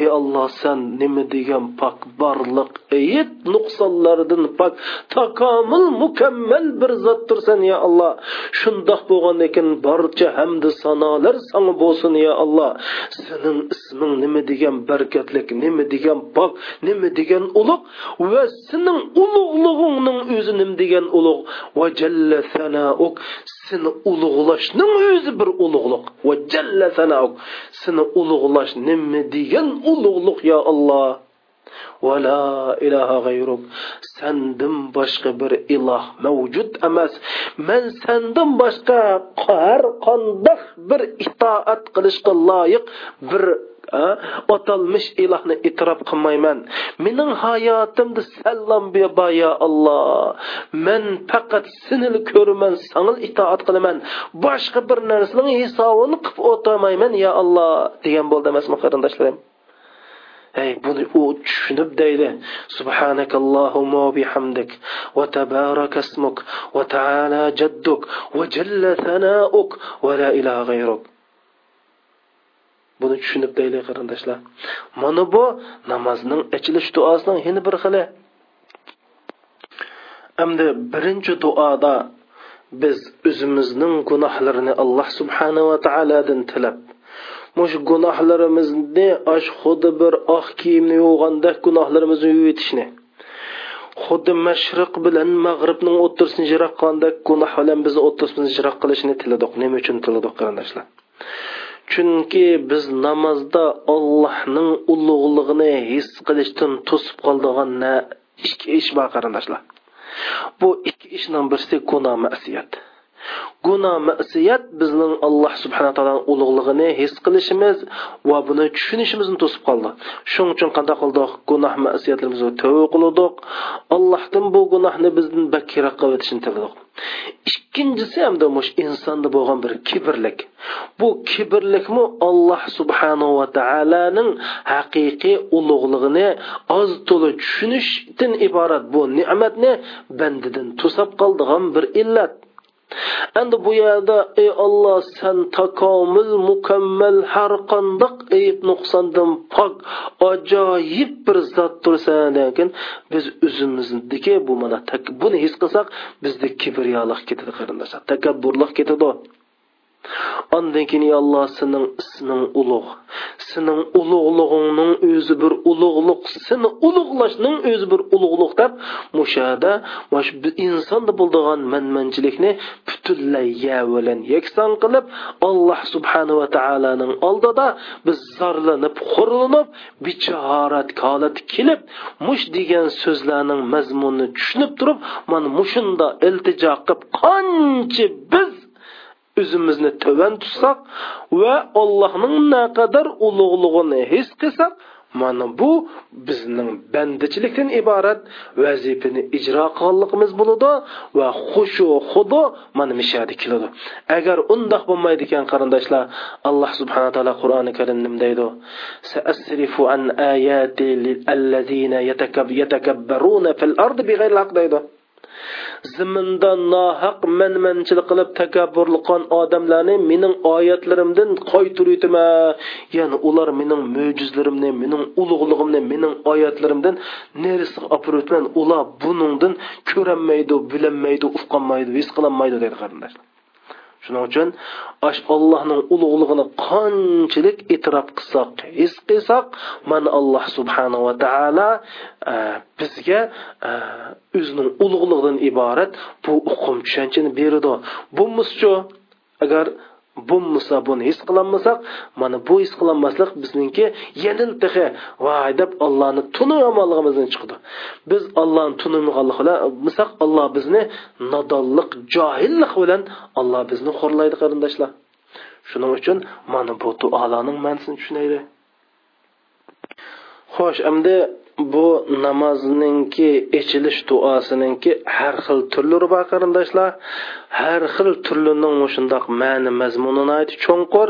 Speaker 2: Ey alloh san nima degan pok borliq ayib nuqsonlardan pok takomil mukammal bir zotdirsan ya alloh. Shundoq bo'lgandan keyin barcha hamdi sanolar sanga bo'lsin ya alloh. Sening isming nima degan barkatlik nima degan pok nima degan ulug' va sening ulug'lig'ingning o'zi nima degan ulug' va jalla sanauk seni ulug'lashning o'zi bir ulug'liq. Va jalla sanauk. Seni ulug'lash nima degan ulug'liq yo alloh va la ilaha g'ayruk. Sandan boshqa bir iloh mavjud emas. Man sandan boshqa har qandoq bir itoat qilishga loyiq bir atalmish ilohni e'tirof qilmayman. Mening hayotimda sallam beba ya alloh. Men faqat sinil ko'raman sangil itoat qilaman. Boshqa bir narsaning hisobini qilib o'tamayman ya alloh degan bo'ldi emasmi qarindoshlarim. Ey buni u tushunib deydi. Subhanakallohumma bihamdik. Va tabarakasmuk va ta'ala jadduk. Va jalla sana'uk. Va la ilaha g'ayruk. Buni tushunib deylik qarindoshlar. Mana bu namozning ichilish duosining yana bir xili. hamda birinchi duoda biz o'zimizning gunohlarini Alloh subhanava taolodan tilab mush gunohlarimizni ash xuddi bir oq kiyimni yuvganda gunohlarimizni yuvitishni xuddi mashriq bilan mag'ribning o'ttirsini jiroq qilganda gunoh bilan bizni o'ttirisimizni jiroq qilishni tiladik nima uchun tiladik qarindoshlar chunki biz namozda allohning ulug'lig'ini his qilishdan to'sib qoldigan ikki ish bor qarindoshlar. Bu ikki ishning birisi gunoh masiyat gunoh masiyat bizning alloh subhana taolo ulug'lig'ini his qilishimiz va buni tushunishimizni to'sib qoldi. Shuning uchun qanday qildik? Gunoh masiyatlarimizni tavba qildik. Allohdan bu gunohni bizdan bakiroq qilib o'tishini tiladik ikkinchisi hamda mush insonda bo'lgan bir kibrlik. Bu kibrlikmi alloh subhanahu va taoloning haqiqiy ulug'lig'ini oz to'la tushunishdan iborat bu ne'matni bandidan to'sab qoldigan bir illat. Endi bu yerda ey olloh san takomil mukammal har qandoq ayb nuqsondan pok ajoyib bir zot tursan lekin biz o'zimizniki bu mana buni his qilsak bizda kibriyolik ketadi qarindoshlar takabburlik ketadi. Ondan keyin yo alloh sening isming ulug'. Sening ulug'lig'ingning o'zi bir ulug'liq, seni ulug'lashning o'zi bir ulug'liq deb mushada mush insonda bo'ldigan manmanchilikni butunlay bilan yakson qilib Alloh subhanahu va taolaning oldida biz zorlanib, xurlanib, bichorat holat kelib, mush degan so'zlarning mazmunini tushunib turib, mana mushunda iltijo qilib qancha biz o'zimizni tuvan tutsak va allohning naqadar ulug'lig'ini his qilsak mana bu bizning bandichilikdan iborat vazifani ijro qilganligimiz bo'ladi va xushu xudo mana mishadi keladi. Agar undoq bo'lmaydi ekan qarindoshlar alloh subhana taolo qur'oni karim nim deydi saasrifu an ayati allazina yatakabbaruna fil ardi bighayri haq deydi. Ziminda nohaq manmanchilik qilib takabburliqon odamlarni mening oyatlarimdan qaytiruytima ya'ni ular mening mo'jizlarimni mening ulug'lig'imni mening oyatlarimdan nerisi opiribman ular buningdan ko'ranmaydi bilinmaydi uqqanmaydi his qilolmaydi deydi qarindoshlar shuning uchun ash allohning ulug'lig'ini qanchalik e'tirof qilsak his qilsak mana alloh subhanava taolo e, bizga e, o'zining ulug'lig'idan iborat bu uqum tushunchani beradi. Bo'lmasichu agar bo'lmasa buni his qilolmasak mana bu his qilolmaslik bizningki yanil tehi voy deb allohni tunamaligimizdan chiqdi. Biz allohni tunamaganlik alloh bizni nodonlik johillik bilan alloh bizni xo'rlaydi qarindoshlar. Shuning uchun mana bu duolarning ma'nosini tushunaylik. Xo'sh endi bu namozninki ichilish duosiningki har xil turlari bor qarindoshlar. Har xil turlining shundoq ma'ni mazmunini aytib cho'nqur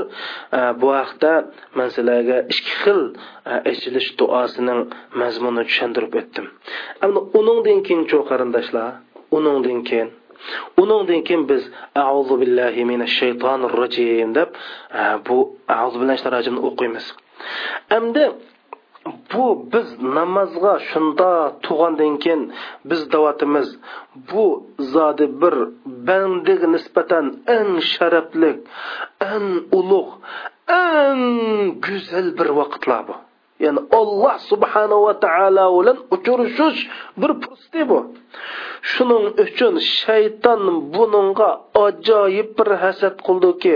Speaker 2: e, bu haqda man sizlarga ikki xil e, ichilish duosining mazmunini tushuntirib o'tdim. Endi uningdan keyin chu qarindoshlar? Uningdan keyin. Uningdan keyin biz auzu billahi minash shaytonir rojim deb e, bu auzu billahi rojimni o'qiymiz. Endi bu biz namozga shunda tug'andan keyin biz davatimiz. Bu zodi bir bandiga nisbatan eng sharafli eng ulug' eng go'zal bir vaqtlar bu. Ya'ni alloh subhanava taolo bilan uchrashish bir fursat bu. Shuning uchun shayton buningga ajoyib bir hasad qildiki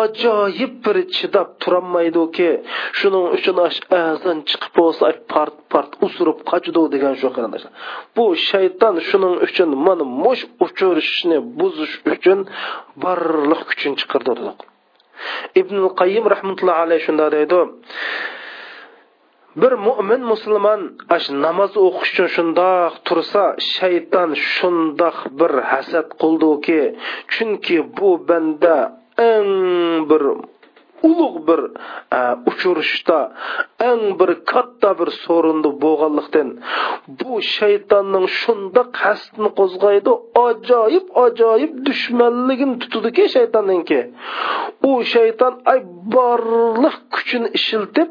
Speaker 2: ajoyib bir chidab turolmaydiki shuning uchun azon chiqib bo'lsa part part usurib qochdi degan shu qarindoshlar. Bu shayton shuning uchun mana mush uchrashishni buzish uchun barliq kuchini chiqirdi ibn qayyim rahmatullohi alayhi shunday deydi bir mo'min musulmon ash namoz o'qish uchun shundoq tursa shayton shundoq bir hasad qildiki chunki bu banda eng bir ulug' bir e, uchirishda eng bir katta bir so'rinda bo'lganlikdan bu shaytonning shunda qasdni qo'zg'aydi ajoyib ajoyib dushmanligini tutudiki shaytonningki u shayton ay borliq kuchini ishiltib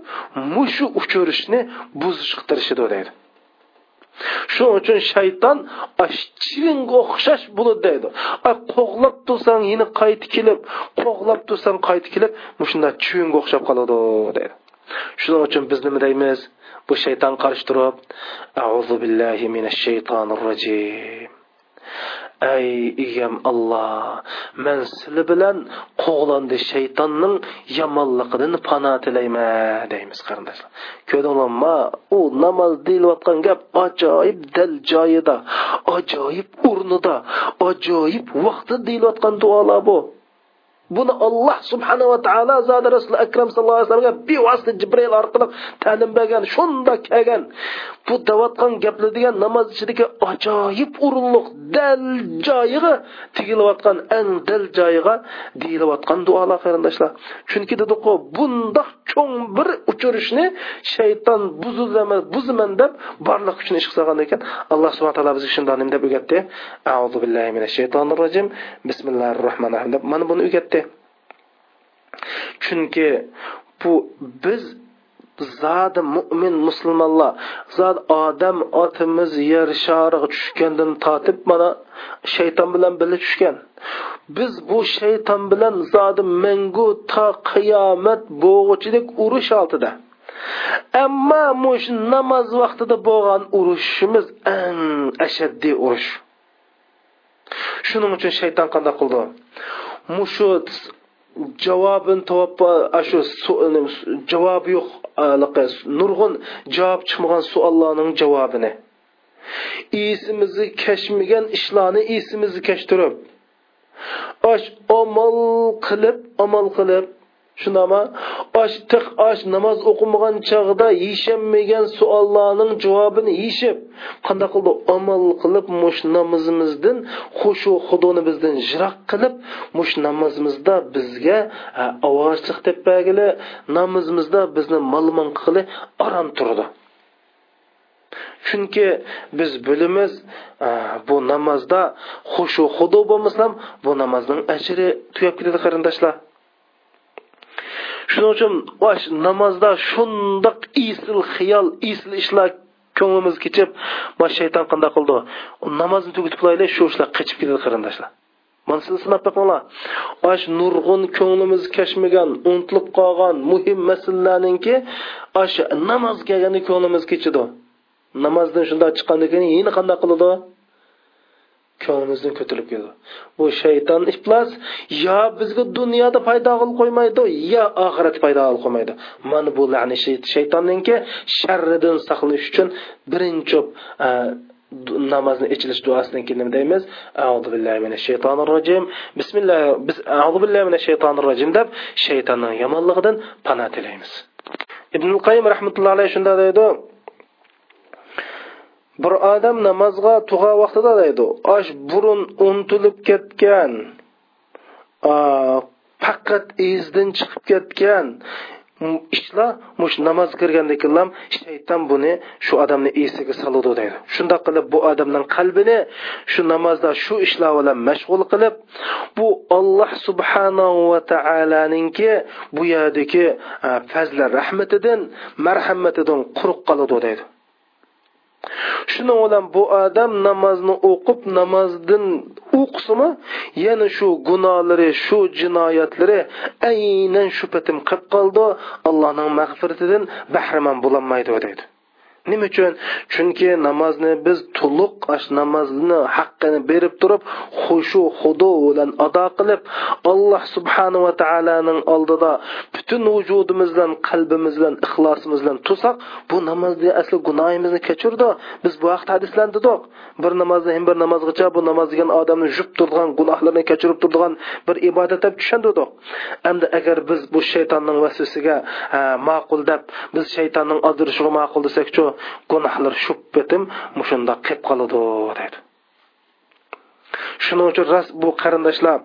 Speaker 2: mushu uchirishni buzishga tirishadi deydi. Shuning uchun shayton chivinga o'xshash bo'ladi deydi qo'g'lab tursang yana qaytib kelib qo'g'lab tursang qaytib kelib shunday chivinga o'xshab qoladi deydi shuning uchun biz nima deymiz bu shayton qarshi turib billahi minash shaytonir rojim ey egam alloh man sizlar bilan qo'g'landi shaytonning yomonligidan pano tilayman deymiz qarindoshlar. Ko'rdinglarmi u namoz deyilayotgan gap ajoyib dal joyida ajoyib o'rnida ajoyib vaqtda deyilayotgan duolar bu. Buni olloh subhanava taolo zodi rasuli akram sallallohu alayhi vasallamga bevosita jibrail orqali ta'lim bergan shunda kelgan bu davotgan gaplar degan namoz ichidagi ajoyib urunliq dal joyiga tigilayotgan eng dal joyiga deyilayotgan duolar qarindoshlar. Chunki dediku bundoq cho'ng bir uchirishni shayton buzilaman buziman deb barliq kuchini ish qilgan ekan. Alloh subhana taolo bizga shundoq nim deb o'rgatdi auzu billahi minash shaytonir rojim. Bismillahi rohmanir rohim deb mana buni o'rgatdi chunki bu biz zodi mo'min musulmonlar zod odam otimiz yer shariga tushgandan tortib mana shayton bilan birga tushgan. Biz bu shayton bilan zodi mangu to qiyomat bo'g'ichilik urush oltida ammo mush namoz vaqtida bo'lgan urushimiz eng ashaddiy urush. Shuning uchun shayton qanday qildi? Mushu javobini topib shu javobi yo'q nurg'un javob chiqmagan savollarning javobini. Esimizni kashmagan ishlarni esimizni kashtirib osh amal qilib amal qilib shunama osh tiq osh namoz o'qimagan chog'da yeshanmagan savollarning javobini yeyishib qanday qildi? Amal qilib mush namozimizdan xushu xudoni bizdan jiroq qilib mush namozimizda bizga ovozchiq deb bergili namozimizda bizni malmon qili aram turdi. Chunki biz bilamiz bu namozda xushu xudo bo'lmasam bu namozning ajri tugab ketadi qarindoshlar. Shuning uchun namozda shundoq isil xiyol isil ishlar ko'nglimiz kechib mana shayton qanday qildi? Namozni tugatib qo'yaylik shu ishlar qechib ketadi qarindoshlar. Mana siz sinab boqinglar. Ash nurg'un ko'nglimiz kashmagan unutilib qolgan muhim masalalarninki ash namoz kelganda ko'nglimiz kechidi namozdan shunday chiqqandan keyin yana qanday qiladi? Ko'nglimizdan ko'tilib keldi bu shayton iflos yo bizga dunyoda foyda qilib qo'ymaydi yo oxiratda paydo qilib qo'ymaydi. Mana bu lani shaytonninki sharridan saqlanish uchun birinchi e, namozni ichilish duosidan keyin nima deymiz? Auzu billahi minash shaytonir rojim. Bismillah biz auzu billahi minash shaytonir rojim deb shaytonning yomonligidan panoh tilaymiz. Ibn qayyim rahmatullohi alayhi shunday deydi bir odam namozga tug'a vaqtida deydi osh burun unutilib ketgan faqat izdan chiqib ketgan. Ishlar mush namoz kirgandan keyin shayton buni shu odamni esiga soladi deydi. Shundoq qilib bu odamning qalbini shu namozda shu ishlar bilan mashg'ul qilib bu olloh subhanahu va taolaninki bu yerdagi fazli rahmatidan marhamatidan quruq qoladi deydi. Shuning bilan bu odam namozni o'qib namozdan o'qisimi yana shu gunohlari shu jinoyatlari aynan shu patim qilib qoldi. Allohning mag'firatidan bahramand bo'lolmaydi deydi. Nima uchun? Chunki namozni biz to'liq ash namozni haqqini berib turib xushu xudo bilan ado qilib alloh subhanava taoloning oldida butun vujudimiz bilan qalbimiz bilan ixlosimiz bilan tursak bu namozni asli gunohimizni kechirdi. Biz bu haqda hadislandidik bir namozni ham bir namozgacha bu namoz degan odamni yuvib turadigan gunohlarini kechirib turadigan bir ibodat deb tushundidik endi agar biz bu shaytonning vasvasiga ma'qul deb biz shaytonning ozdirishiga ma'qul desakchu gunohlar shu betim mushundoq qilib qoladi deydi. Shuning uchun rost bu qarindoshlar.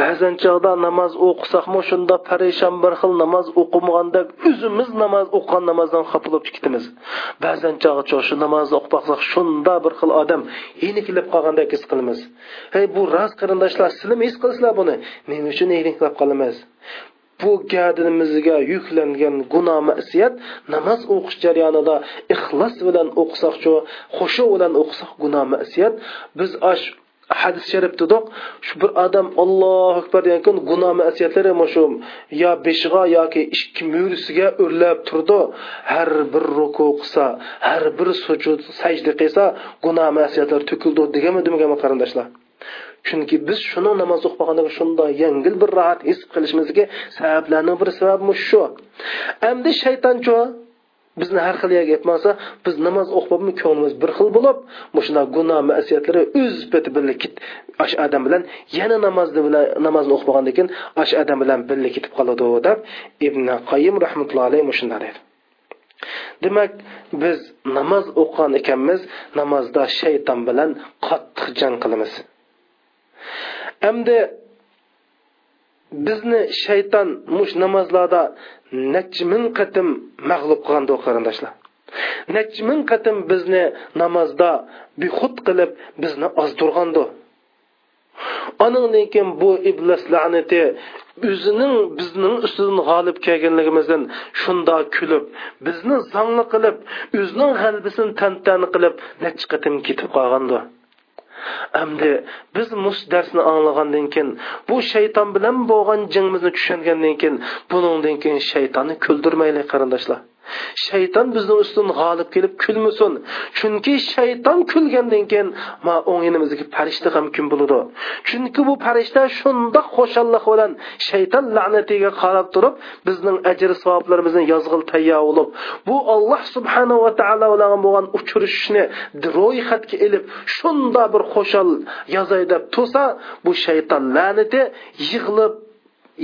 Speaker 2: Ba'zan chog'da namoz o'qisakmi shunda parishon bir xil namoz o'qimagandek o'zimiz namoz o'qigan namozdan xafa bo'lib ketamiz ba'zan chog'i shu namozni o'qib baqsak shunda bir xil odam yenikilib qolgandek his qilamiz. Hey bu rost qarindoshlar sizlarmi his qilasizlar buni? Nima uchun yenikilib qolamiz. Bu gadimizga yuklangan gunoh masiyat namoz o'qish jarayonida ixlos bilan o'qisoqchu xushu bilan o'qisak gunoh masiyat. Biz ash hadis sharifdidoq shu bir odam ollohu akbar degan kun gunoh masiyatlari shu yo beshig'a yoki ikki mo'risiga o'rlab turdi. Har bir ruku qilsa har bir sujud sajda qilsa gunoh masiyatlar to'kildi deganmi demaganmi qarindoshlar? Chunki biz shuni namoz o'qib shunday yengil bir rohat his qilishimizga sabablarning bir sababi shu. Endi shaytonchu bizni har xil yerga yetmasa biz namoz o'qibmi ko'nglimiz bir xil bo'lib shuna gunoh masiyatlari o'z peti birga ash odam bilan yana namozni bilan namozni o'qib keyin ash odam bilan birga ketib qoladi deb ibn qayim rahmatullohi alayhi demak biz namoz o'qigan ekanmiz namozda shayton bilan qattiq jang qilamiz. Endi bizni shayton mush namozlarda nechi ming qatim mag'lub qilgandi qarindoshlar. Nechi ming qatim bizni namozda bexud qilib bizni ozdirgandi anandan keyin bu iblis la'nati o'zining bizning ustidan g'olib kelganligimizdan shunda kulib bizni zongli qilib o'zining g'albisini tantani qilib nechi qatim ketib qolgandi. Endi biz mus darsni anglagandan keyin bu shayton bilan bo'lgan jangimizni tushungandan keyin buningdan keyin shaytonni kuldirmaylik qarindoshlar. Shayton bizni ustidan g'olib kelib kulmasin. Chunki shayton kulgandan keyin ma o'ngimizga farishta ham kun bo'ladi? Chunki bu farishta shundoq xo'shallik bilan shayton la'natiga qarab turib bizning ajr savoblarimizni yozg'il tayyor bo'lib bu alloh subhanahu va taolo bilan bo'lgan uchrashishni ro'yxatga ilib shunda bir xo'shal yozay deb tursa bu shayton la'nati yig'ilib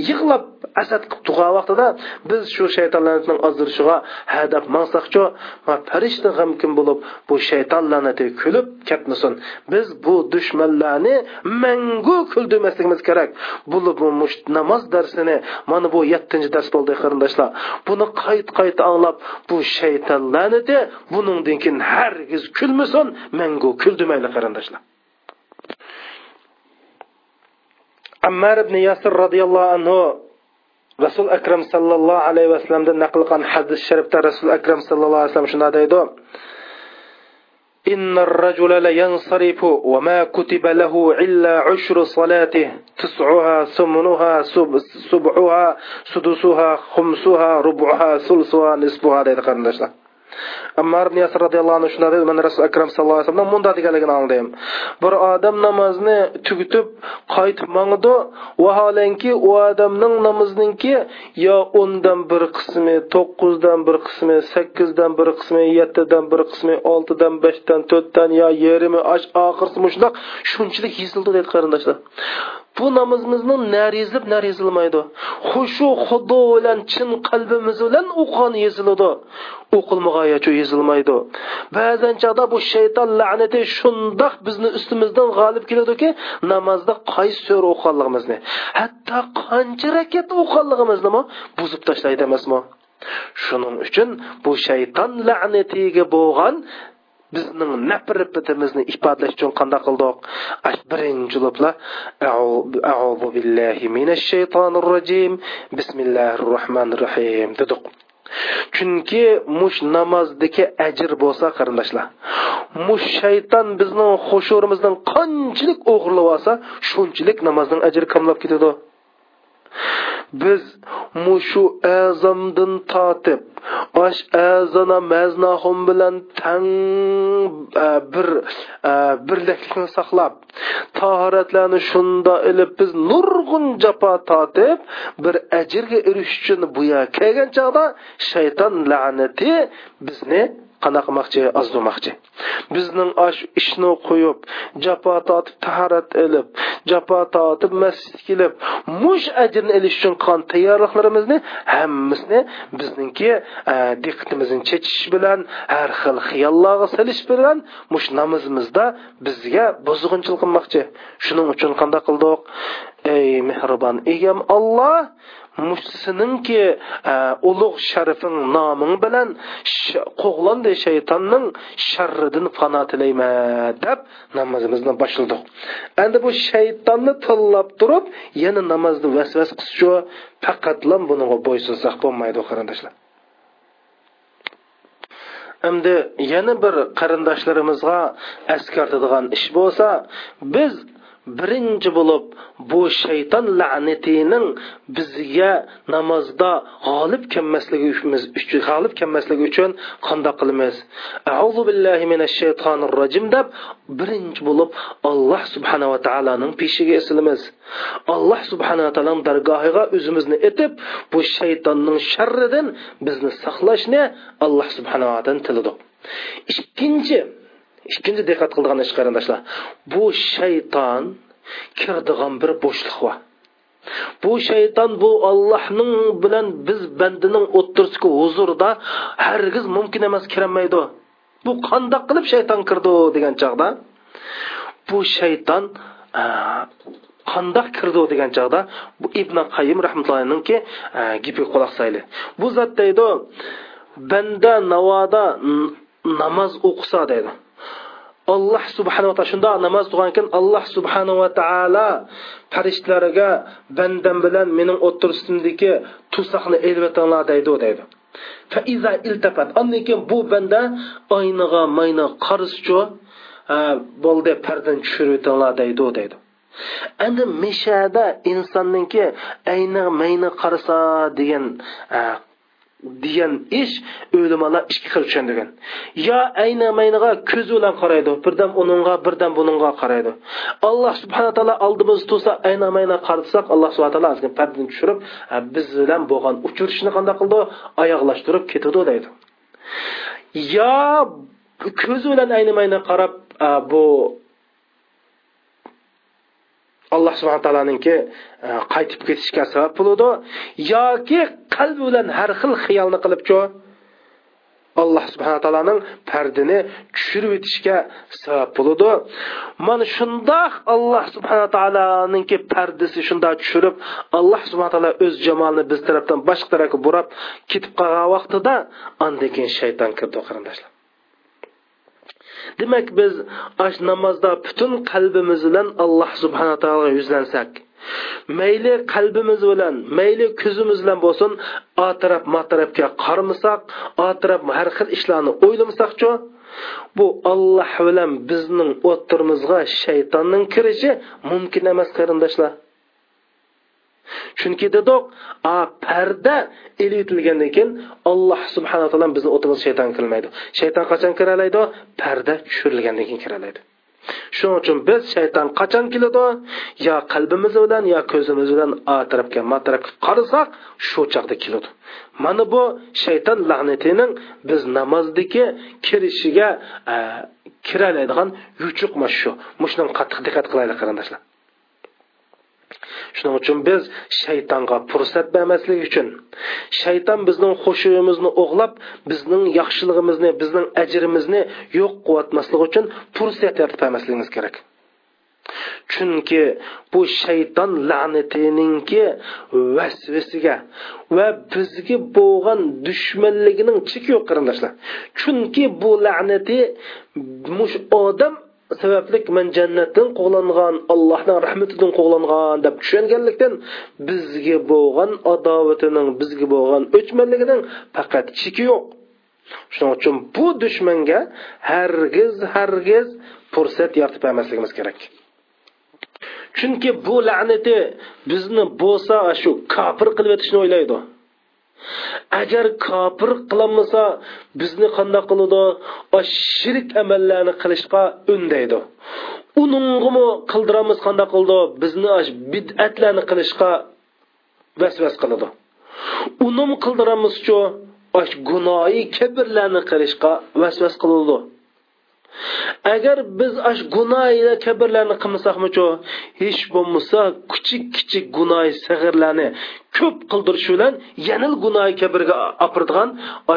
Speaker 2: yig'lab asad qilib tug'an vaqtida biz shu shaytonlarning ozdirishiga hadab mansaqchu farishta g'amkin bo'lib bu shayton la'nati kulib ketmasin? Biz bu dushmanlarni mangu kuldirmasligimiz kerak. Bu namoz darsini mana bu yettinchi dars bo'ldi qarindoshlar. Buni qayt qayta anglab bu shayton la'nati buningdan keyin hargiz kulmasin mangu kuldirmayli qarindoshlar. Ammar ibn yasir roziyallohu anhu rasul akram sallallohu alayhi vasallamdan naql qilgan hadis sharifda rasul akram sallallohu alayhi vasallam shunday deydi إن الرجل لينصرف وما كتب له إلا عشر صلاته تسعها ثمنها سبعها سدسها خمسها ربعها ثلثها نصفها ammar ibn yasir roziyallohu anhu shunday dedi man rasul akram sallallohu alayhi vasallam munda deganligini angladim bir odam namozni tugutib qaytib mangdi vaholanki u odamning namozininki yo o'ndan bir qismi to'qqizdan bir qismi sakkizdan bir qismi yettidan bir qismi oltidan beshdan to'rtdan yo yarimi oxirisi shundoq shunchalik yezildi deydi qarindoshlar. Bu namozimizni nar ezilib nar ezilmaydi xushu xudo bilan chin qalbimiz bilan o'qigan yeziladi o'qilmag'ayachu yezilmaydi. Ba'zan chog'da bu shayton la'nati shundoq bizni ustimizdan g'olib keladiki namozda qaysi sura o'qiganligimizni hatto qancha rakat o'qiganligimizni buzib tashlaydi emasmi shuning uchun bu shayton la'natiga bo'lgan bizning nafratimizni ifodalash uchun qanday qildik birinchi bo'libla auzu billahi minash shaytonir rojim bismillahir rohmanir rohim dedik. Chunki mush namozdagi ajr bo'lsa qarindoshlar mush shayton bizning xushurimizdan qanchalik o'g'irlab olsa shunchalik namozning ajri kamlab ketadi. Biz mushu azamdan tortib osh azona maznahum bilan tang e, bir birlikni birliklikni saqlab tahoratlarni shunda ilib biz nurg'un jafo tortib bir ajrga erishish uchun bu yerga kelgan chog'da shayton la'nati bizni qanaqa qilmoqchi ozdurmoqchi bizning osh ishni qo'yib jafo tortib tahorat ilib jafo tortib masjid kelib mush ajrni ilish uchun qilgan tayyorliklarimizni hammasini bizningki e, diqqatimizni chechish bilan har xil xiyollarga silish bilan mush namozimizda bizga buzg'unchilik qilmoqchi. Shuning uchun qanday qildik ey mehribon egam olloh mushsiningki e, ulug' sharifing noming bilan qo'g'landi shaytonning sharridan fano tilayman deb namozimizni boshladik endi bu shaytonni tillab turib yana namozni vasvas qilshu faqatlam bunga bo'ysunsak bo'lmaydi qarindoshlar endi yana bir qarindoshlarimizga eskartadigan ish bo'lsa biz birinchi bo'lib bu shayton la'natining bizga namozda g'olib kelmasligi uchun g'olib kelmasligi uchun qandoq qilamiz? Auzu billahi minash shaytonir rojim deb birinchi bo'lib alloh subhanava taoloning peshiga esilamiz. Alloh subhanava taoloning dargohiga o'zimizni etib bu shaytonning sharridan bizni saqlashni alloh subhanavadan tiladik ikkinchi ikkinchi diqqat qildigan ish qarindoshlar. Bu shayton kirdigan bir bo'shliq va. Bu shayton bu ollohning bilan biz bandining o'ttirsiki huzurida hargiz mumkin emas kirolmaydi bu qandoq qilib shayton kirdi degan chog'da? Bu shayton qandoq kirdi degan chog'da? Bu ibn qayim rahmatullohiniki gipi quloq sayli. Bu zot deydi banda navoda namoz o'qisa deydi. Alloh subhanava taolo shundoq namoz o'qigan alloh subhanava taolo farishtalarga bandam bilan mening o'ttirishimdagi tusoqni elvatinglar deydi deydi. Andan keyin bu banda oyniga mayni qarisichu e, bo'ldi pardan tushiribtinglar deydi deydi. Endi mishada insonniki ayni mayni qarasa degan e, degan ish o'limalar ikki xil tushundirgan yo ayni mayniga ko'zi bilan qaraydi birdan uningga birdan buningga qaraydi. Alloh subhana taolo oldimizni tursa ayni mayna qaratsak alloh subhana taolo ozgina pardani tushirib biz bilan bo'lgan uchrashishni qanday qildi? Oyoqlashtirib ketadi deydi. Yo ko'zi bilan ayni mayna qarab bu alloh subhana taoloninki e, qaytib ketishga sabab bo'ladi yoki qalbi bilan har xil xiyolni qilibchu alloh subhana taoloning pardini tushirib o'tishga sabab bo'ladi mana shundoq alloh subhana taoloninki pardasi shundoq tushirib alloh subhana taolo o'z jamolini biz tarafdan boshqa tarafga burab ketib qolgan vaqtida andan keyin shayton kirdi qarindoshlar. Demak biz ash namozda butun qalbimiz bilan alloh subhana taologa yuzlansak mayli qalbimiz bilan mayli ko'zimiz bilan bo'lsin otirab matirabga qarmasak otirab har xil ishlarni o'ylamasakchu bu olloh bilan bizning o'tirimizga shaytonning kirishi mumkin emas qarindoshlar. Chunki dedik a parda elitilgandan keyin alloh subhanaa taolo bizni o'timiz shayton kirmaydi shayton qachon kiralaydi? Parda tushirilgandan keyin kiralaydi. Shuning uchun biz shayton qachon keladi? Yo qalbimiz bilan yo ko'zimiz bilan a tarafga ma tarafga qarasak shu chaqda keladi. Mana bu shayton la'natining biz namozdagi kirishiga kiralaydigan yuchuq shu mushuni qattiq diqqat qilaylik qarindoshlar. Shuning uchun biz shaytonga fursat bermaslik uchun shayton bizning xushimizni o'g'lab bizning yaxshiligimizni bizning ajrimizni yo'q qilayotmaslik uchun fursat yaratib bermasligimiz kerak. Chunki bu shayton la'natiningki vasvasiga va bizga bo'lgan dushmanligining cheki yo'q qarindoshlar. Chunki bu la'nati mush odam sabablik man jannatdan quvlangan allohning rahmatidan quvlangan deb tushunganlikdan bizga bo'lgan adovatining bizga bo'lgan o'chmanligining faqat cheki yo'q. Shuning uchun bu dushmanga hargiz hargiz fursat yaratib bermasligimiz kerak. Chunki bu la'nati bizni bo'lsa shu kofir qilib o'tishni o'ylaydi. Agar kofir qilolmasa bizni qandoq qiladi? Shirik amallarni qilishga undaydi. Uningimi qildiramiz qandoq qildi? Bizni bid'atlarni qilishga vasvas qiladi. Unim qildiramizchu gunoyi kibrlarni qilishga vasvas qiladi. Agar biz ash gunoy kabrlarni qilmasakmichu hech bo'lmasa kichik kichik gunoy sag'irlarni ko'p qildirish bilan yanil gunoy kabrga opirdigan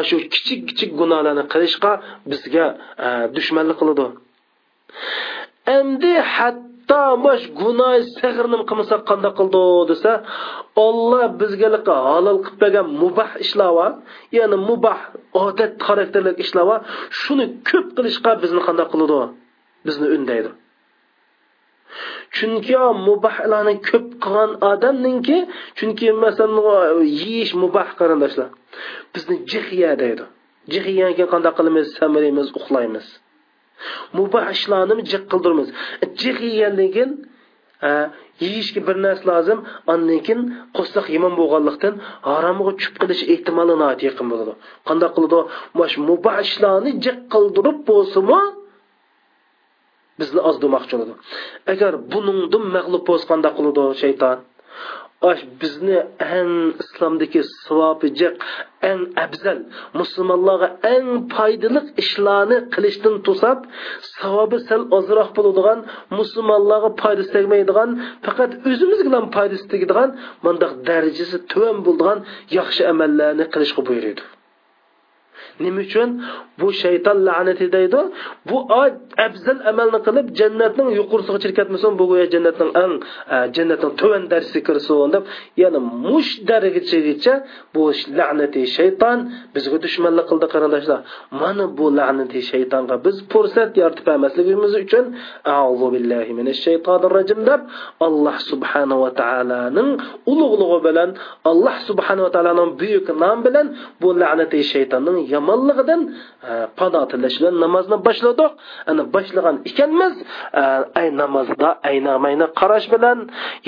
Speaker 2: shu kichik kichik gunohlarni qilishga bizga e, dushmanlik qiladi. Endi hatto bosh gunoh sag'irni qilmasak qanday qildi desa olloh bizga halol qilib bergan mubah ishlar bor ya'ni mubah odat xarakterli ishlar bor shuni ko'p qilishga bizni qanday qiladi bizni undaydi. Chunki mubahlarni ko'p qilgan odamninki chunki masalan yeyish mubah qarindoshlar bizni jihiya deydi. Jihiyaga qanday qilamiz? Samiraymiz uxlaymiz. Mubah ishlarni jiq qildirmiz? Jiq yegandan keyin e, yeyishga bir narsa lozim andan keyin qo'saq yomon bo'lganlikdan haromga tushib qilish ehtimoli yaqin bo'ladi. Qanday qiladi? Mash mubah ishlarni jiq qildirib bo'lsinmi bizni ozdirmoqchi bo'ladi. Agar buningdan mag'lub bo'lsa qanday qiladi shayton? Aş bizni en islomdagi savobijiq en afzal musulmonlarga en foydali ishlarni qilishdan to'sab savobi sal ozroq bo'ladigan musulmonlarga foydasi tegmaydigan faqat o'zimizga ham foydasi tegadigan bundoq darajasi tuvan bo'ladigan yaxshi amallarni qilishga buyuradi nima uchun? Bu shayton la'nati deydi. Bu afzal amalni qilib jannatning yuqorisiga chirkatmasin bu jannatning eng e, jannatning tuvan darsiga kirsin deb ya'ni mush darajagacha bu la'nati shayton bizga dushmanlik qildi qarindoshlar. Mana bu la'nati shaytonga biz fursat yaratib emasligimiz uchun auzu billahi minash shaytonir rojim deb alloh subhanahu va taolaning ulug'lig'i bilan alloh subhanahu va taolaning buyuk nomi bilan bu la'nati shaytonning yomonligidan e, pano tilash bilan namozni boshladik. Ana boshlagan ekanmiz. E, ay namozda aynamayni qarash bilan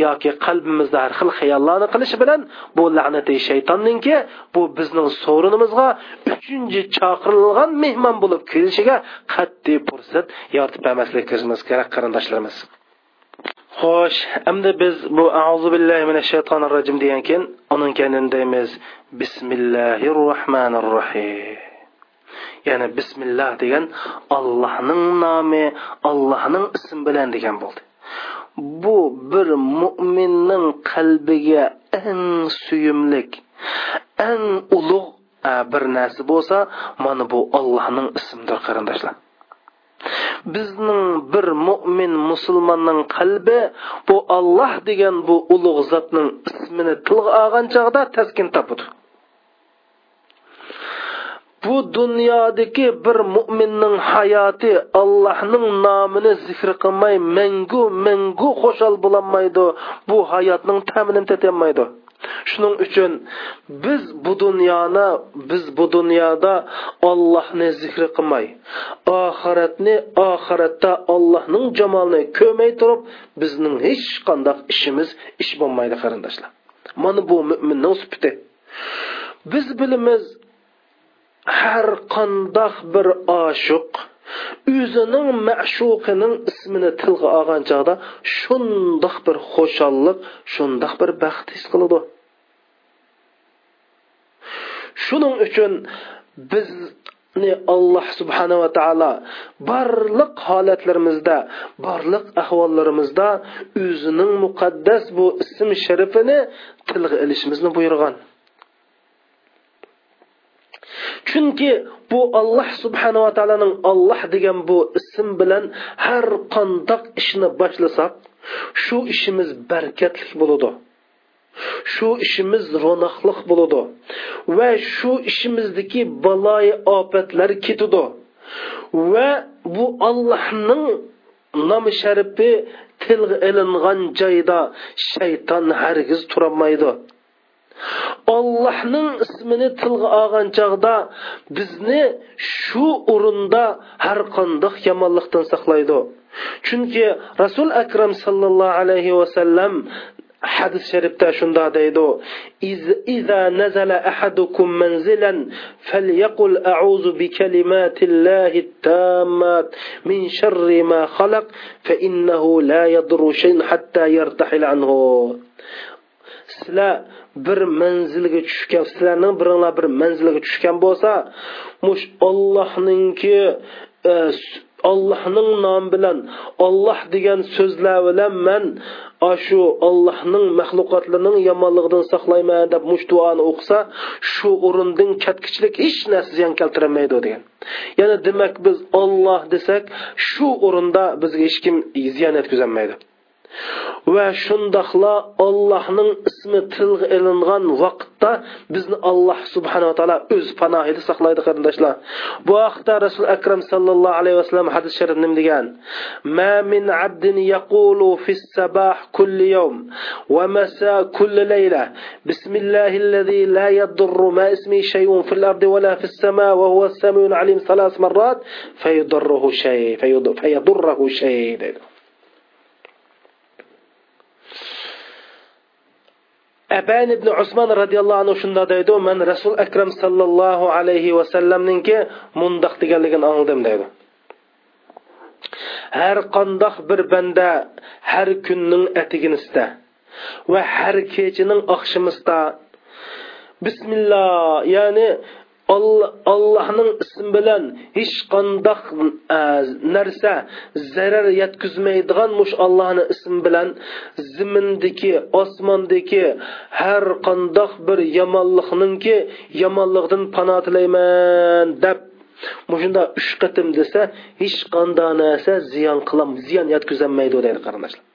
Speaker 2: yoki qalbimizda har xil xayollarni qilish bilan bu la'nati shaytonninki bu bizning sovrinimizga uchinchi chaqirilgan mehmon bo'lib kelishiga qat'iy fursat yoritib bermasligimiz kerak qarindoshlarimiz. Xo'sh endi biz bu auzu billahi minash shaytonir rojim degan keyin uning kanindaymiz bismillahir rohmanir rohim ya'ni bismillah degan allohning nomi allohning ismi bilan degan bo'ldi. Bu bir mo'minning qalbiga eng suyumlik eng ulug' bir narsa bo'lsa mana bu allohning ismidir qarindoshlar. Bizning bir mo'min musulmonning qalbi bu olloh degan bu ulug' zotning ismini tilga olgan chog'da taskin topadi bu dunyodagi bir mo'minning hayoti allohning nomini zikr qilmay mangu mangu xushol bo'lolmaydi bu hayotning ta'minini tetolmaydi shuning uchun biz bu dunyoni biz bu dunyoda ollohni zikr qilmay oxiratni oxiratda ollohning jamolini ko'rmay turib bizning hech qanday ishimiz ish bo'lmaydi qarindoshlar. Mana bu mo'minning sifati biz bilamiz har qandoq bir oshiq o'zining ma'shuqining ismini tilga olgan chog'da shundoq bir xushalliq shundoq bir baxt his qiladi. Shuning uchun biz alloh subhanava taolo barliq holatlarimizda barliq ahvollarimizda o'zining muqaddas bu ism sharifini tilga ilishimizni buyurgan. Chunki bu alloh subhanava taoloning olloh degan bu ism bilan har qandoq ishni boshlasak shu ishimiz barkatli bo'ladi. Shu ishimiz ro'naqliq bo'ladi. Va shu ishimizdagi baloyi ofatlar ketadi. Va bu ollohning nomi sharifi tilga ilingan joyda shayton hargiz turolmaydi. ollohning ismini tilga olgan chog'da шу shu o'rinda har qandoq yomonlikdan saqlaydi. Расул акрам akram sallallohu ва vasallam hadis sharifda shunda deydi iza nazala ahadukum manzilan falyaqul a'uzu bi kalimatillahi tammat min sharri ma khalaq fa innahu la yadurru shay'an hatta yartahil anhu. Sizlar bir manzilga tushgan sizlarning biringlar bir manzilga tushgan bo'lsa mush ollohninki ollohning e, nomi bilan olloh degan so'zlar bilan man shu ollohning maxluqotlarining yomonligidan saqlayman deb mush duoni o'qisa shu o'rindan katkichlik hech narsa ziyon keltirmaydi degan. Ya'ni demak biz olloh desak shu o'rinda bizga hech kim ziyon yetkazolmaydi. Va shundoqla allohning ismi tilga ilingan vaqtda bizni alloh subhanava taolo o'z panohida saqlaydi qarindoshlar bu haqda rasul akram sallallohu alayhi vasallam hadis sharif nim degan ma min abdin yaqulu fi sabah kulli yawm va masa kulli layla bismillahi alladhi la yadurru ma ismi shay'un fil ardi wa la fis sama wa huwa as-sami'ul alim salas marrat fayudurruhu shay fayudurruhu shay dedi abani ibn usmon roziyallohu anhu shunday deydi man rasul akram sallallohu alayhi vasallamninki mundoq deganligini angladim deydi. Har qandoq bir banda har kunning atiginisida va har kechining oqshimisida bismillah ya'ni allohning ismi bilan hech qandoq e, narsa zarar yetkazmaydigan mush allohni ismi bilan zimindagi osmondagi har qandoq bir yomonlikninki yomonlikdan pano tilayman deb mushunda uch qatim desa hech qanday narsa ziyon qilam ziyon yetkazolmaydi deydi qarindoshlar.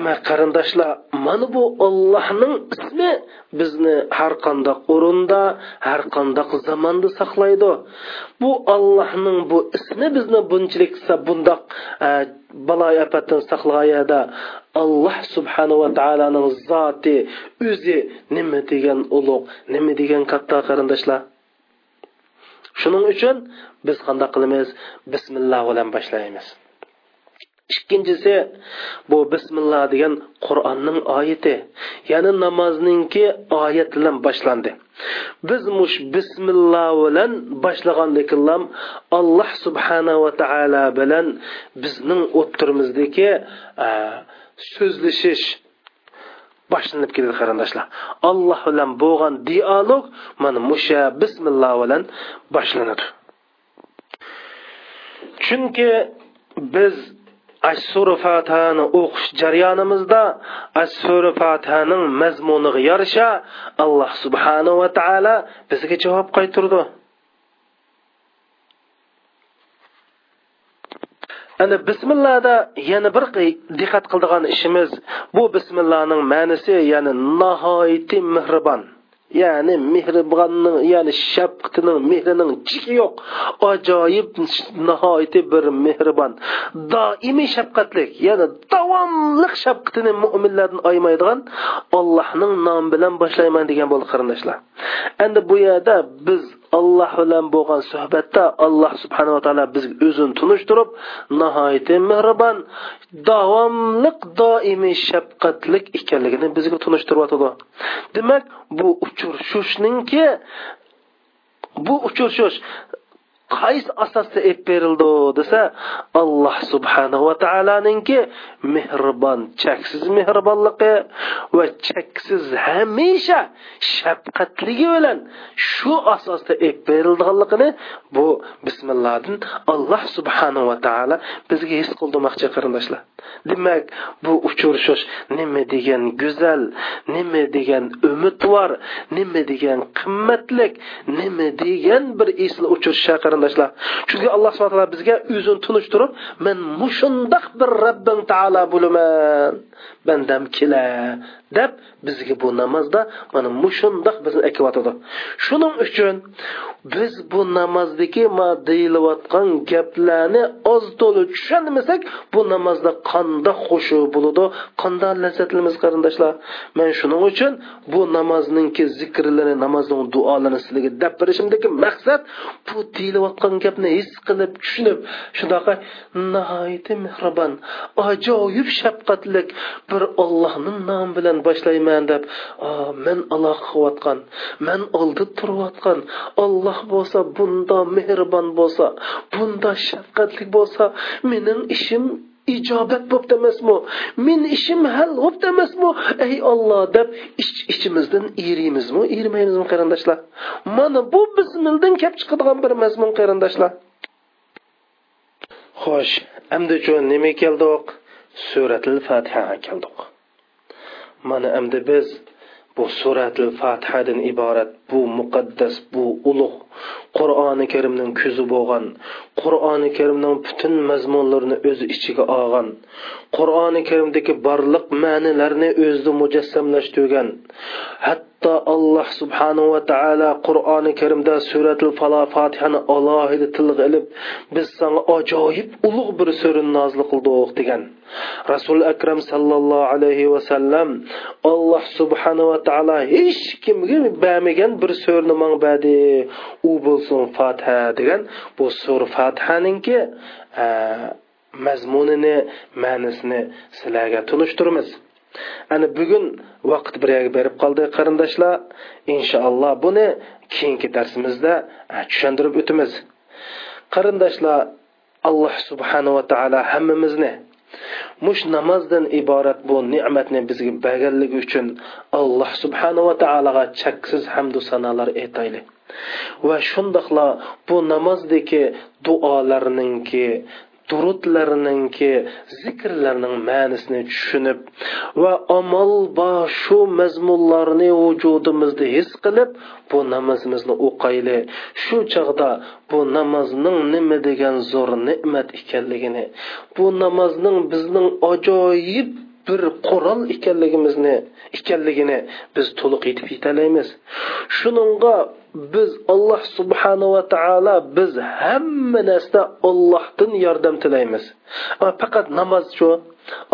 Speaker 2: Demak qarindoshlar mana bu ollohning ismi bizni har qandoq o'rinda har qandoq zamonda saqlaydi. Bu ollohning bu ismi bizni bunchalik bundoq e, baloy afatdan saqlaganda alloh subhanava taoloning zoti o'zi nima degan ulug' nima degan katta qarindoshlar. Shuning uchun biz qanday qilamiz? Bismillah bilan boshlaymiz. Ikkinchisi bu bismillah degan qur'onning oyati ya'ni namozninki oyat bilan boshlandi. Biz mush bismillah bilan boshlagandikilam alloh subhanava taolo bilan bizning o'ttirimizdagi so'zlashish boshlanib ketadi qarindoshlar. Alloh bilan bo'lgan dialog mana musha bismillah bilan boshlanadi. Chunki biz ashsuri fatihani o'qish jarayonimizda ashsuri fatihaning mazmuniga yarasha alloh subhanahu va taolo bizga javob qaytirdi. Ana bismillada yana bir diqqat qildigan ishimiz bu bismillaning ma'nisi ya'ni nihoyatda mehribon. Ya'ni mehribonning ya'ni shafqatining mehrining chiki yo'q. Ajoyib nihoyatda bir mehribon. Doimiy shafqatlik ya'ni davomli shafqatini mo'minlardan aymaydigan allohning nomi bilan boshlayman degan bo'ldi qarindoshlar. Endi bu yerda biz alloh bilan bo'lgan suhbatda alloh subhanava taolo bizga o'zini tunishtirib nihoyatda mehribon davomliq doimiy shafqatlik ekanligini bizga tunishtiryotidi demak bu uchrashishninki bu uchrashish qaysi asosda ep berildi desa alloh subhanahu va taoloninki mehribon cheksiz mehribonligi va cheksiz hamisha shafqatligi bilan shu asosda ep berilganligini bu bismillohdan alloh subhanahu va taolo bizga his qildirmoqchi qarindoshlar. Demak bu uchrashish nima degan go'zal nima degan umidvor nima degan qimmatlik nima degan bir esli uchirish qarindoshlar chunki alloh subhana taolo bizga o'zini tunishtirib men mushundoq bir robbim taolo bo'laman. Bandam kela deb bizga bu namozda mana mushundoq bizni akyotidi shuning uchun biz bu namozdagi deyilayotgan gaplarni oz to'la tushunmasak bu namozda qandoq xushu bo'ladi qandoq lazzatlimiz qarindoshlar. Men shuning uchun bu namozninki zikrlarini namozning duolarini sizlarga deb berishimdagi maqsad bu deyilayotgan gapni his qilib tushunib shunaqa nihoyatda mehribon ajoyib shafqatlik bir ollohning nomi bilan boshlayman deb men aloqa qilayotgan men oldi turayotgan olloh bo'lsa bunda mehribon bo'lsa bunda shafqatli bo'lsa mening ishim ijobat bo'pti emasmi men ishim hal bo'pti emasmi ey olloh deb ich ichimizdan eriymizmi erimaymizmi qarindoshlar? Mana bu bismildan kelib chiqadigan bir mazmun qarindoshlar. Xo'sh endi nima keldik suratil fatihaga keldik mana endi biz bu suratil fatihadan iborat bu muqaddas bu ulug' qur'oni karimning ko'zi bo'lgan qur'oni karimning butun mazmunlarini o'z ichiga olgan qur'oni karimdagi barliq ma'nilarni o'zida mujassamlashtirgan hatto alloh subhanahu va taolo qur'oni karimda suratil falo fotihani alohida tilga ilib biz sanga ajoyib ulug' bir surani nozil qildik degan. Rasul akram sallallohu alayhi vasallam alloh subhanahu va taolo hech kimga bermagan bir surni mang badi u bo'lsin fotiha degan. Bu sur fotihaninki e, mazmunini ma'nisini sizlarga tunishtiramiz. Ana bugun vaqt bir yerga berib qoldi qarindoshlar. Inshaalloh buni keyingi darsimizda tushuntirib o'tamiz. Qarindoshlar alloh subhanava taolo hammamizni mush namozdan iborat bu ne'matni bizga berganligi uchun alloh subhanava taologa cheksiz hamdu sanolar aytaylik. Va shundoqla bu namozdagi duolarninki durudlarninki zikrlarning ma'nisini tushunib va amal ba shu mazmunlarni vujudimizda his qilib bu namozimizni o'qayli. Shu chog'da bu namozning nima degan zo'r ne'mat ekanligini bu namozning bizning ajoyib bir qurol ekanligimizni ekanligini biz to'liq yetib yetalaymiz. Shuningga biz alloh subhanava taolo biz hamma narsada ollohdan yordam tilaymiz. Faqat namoz shu.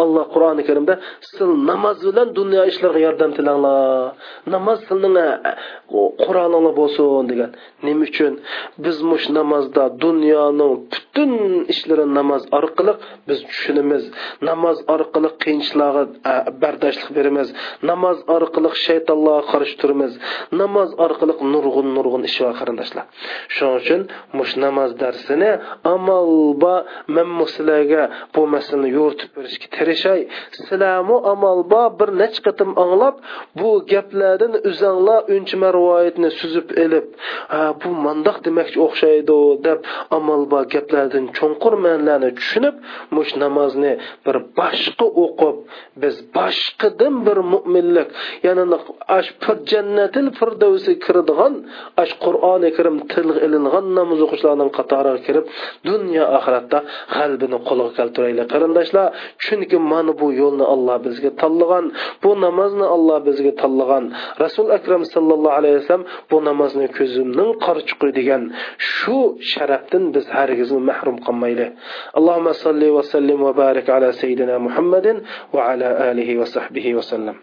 Speaker 2: Alloh qur'oni karimda sil namoz bilan dunyo ishlariga yordam tilanglar. Namoz silning qur'oninglar bo'lsin degan. Nima uchun? Biz mush namozda dunyoning butun ishlarini namoz orqali biz tushunamiz. Namoz orqali qiyinchiliklarga bardoshlik beramiz. Namoz orqali shaytonlarga qarshi turamiz. Namoz orqali nurg'un nurg'un ish bor qarindoshlar. Shuning uchun mush namoz darsini amal ba man sizlarga bu masalani yo'ritib berishga tirishay sizlarmi amal ba bir necha qatim anglab bu gaplardan o'zanglar uncha rivoyatni suzib ilib bu mandoq demakchi o'xshaydi deb amal ba gaplardan cho'nqur manlarni tushunib mush namozni bir boshqa o'qib biz boshqadan bir mo'minlik ya'ni ash jannatil firdavsi kiradigan ash qur'oni karim tilga ilingan namoz o'quvchilarning qatoriga kirib dunyo oxiratda g'albini qo'lga keltiraylik. Qarindoshlar chunki mana bu yo'lni alloh bizga tanlagan bu namozni alloh bizga tanlagan. Rasul akram sallallohu alayhi vasallam bu namozni ko'zimning qarchuqi degan shu sharafdan biz hargiz mahrum qolmaylik allohumma salli va sallim va barik ala sayyidina muhammadin va ala alihi va sahbihi vasallam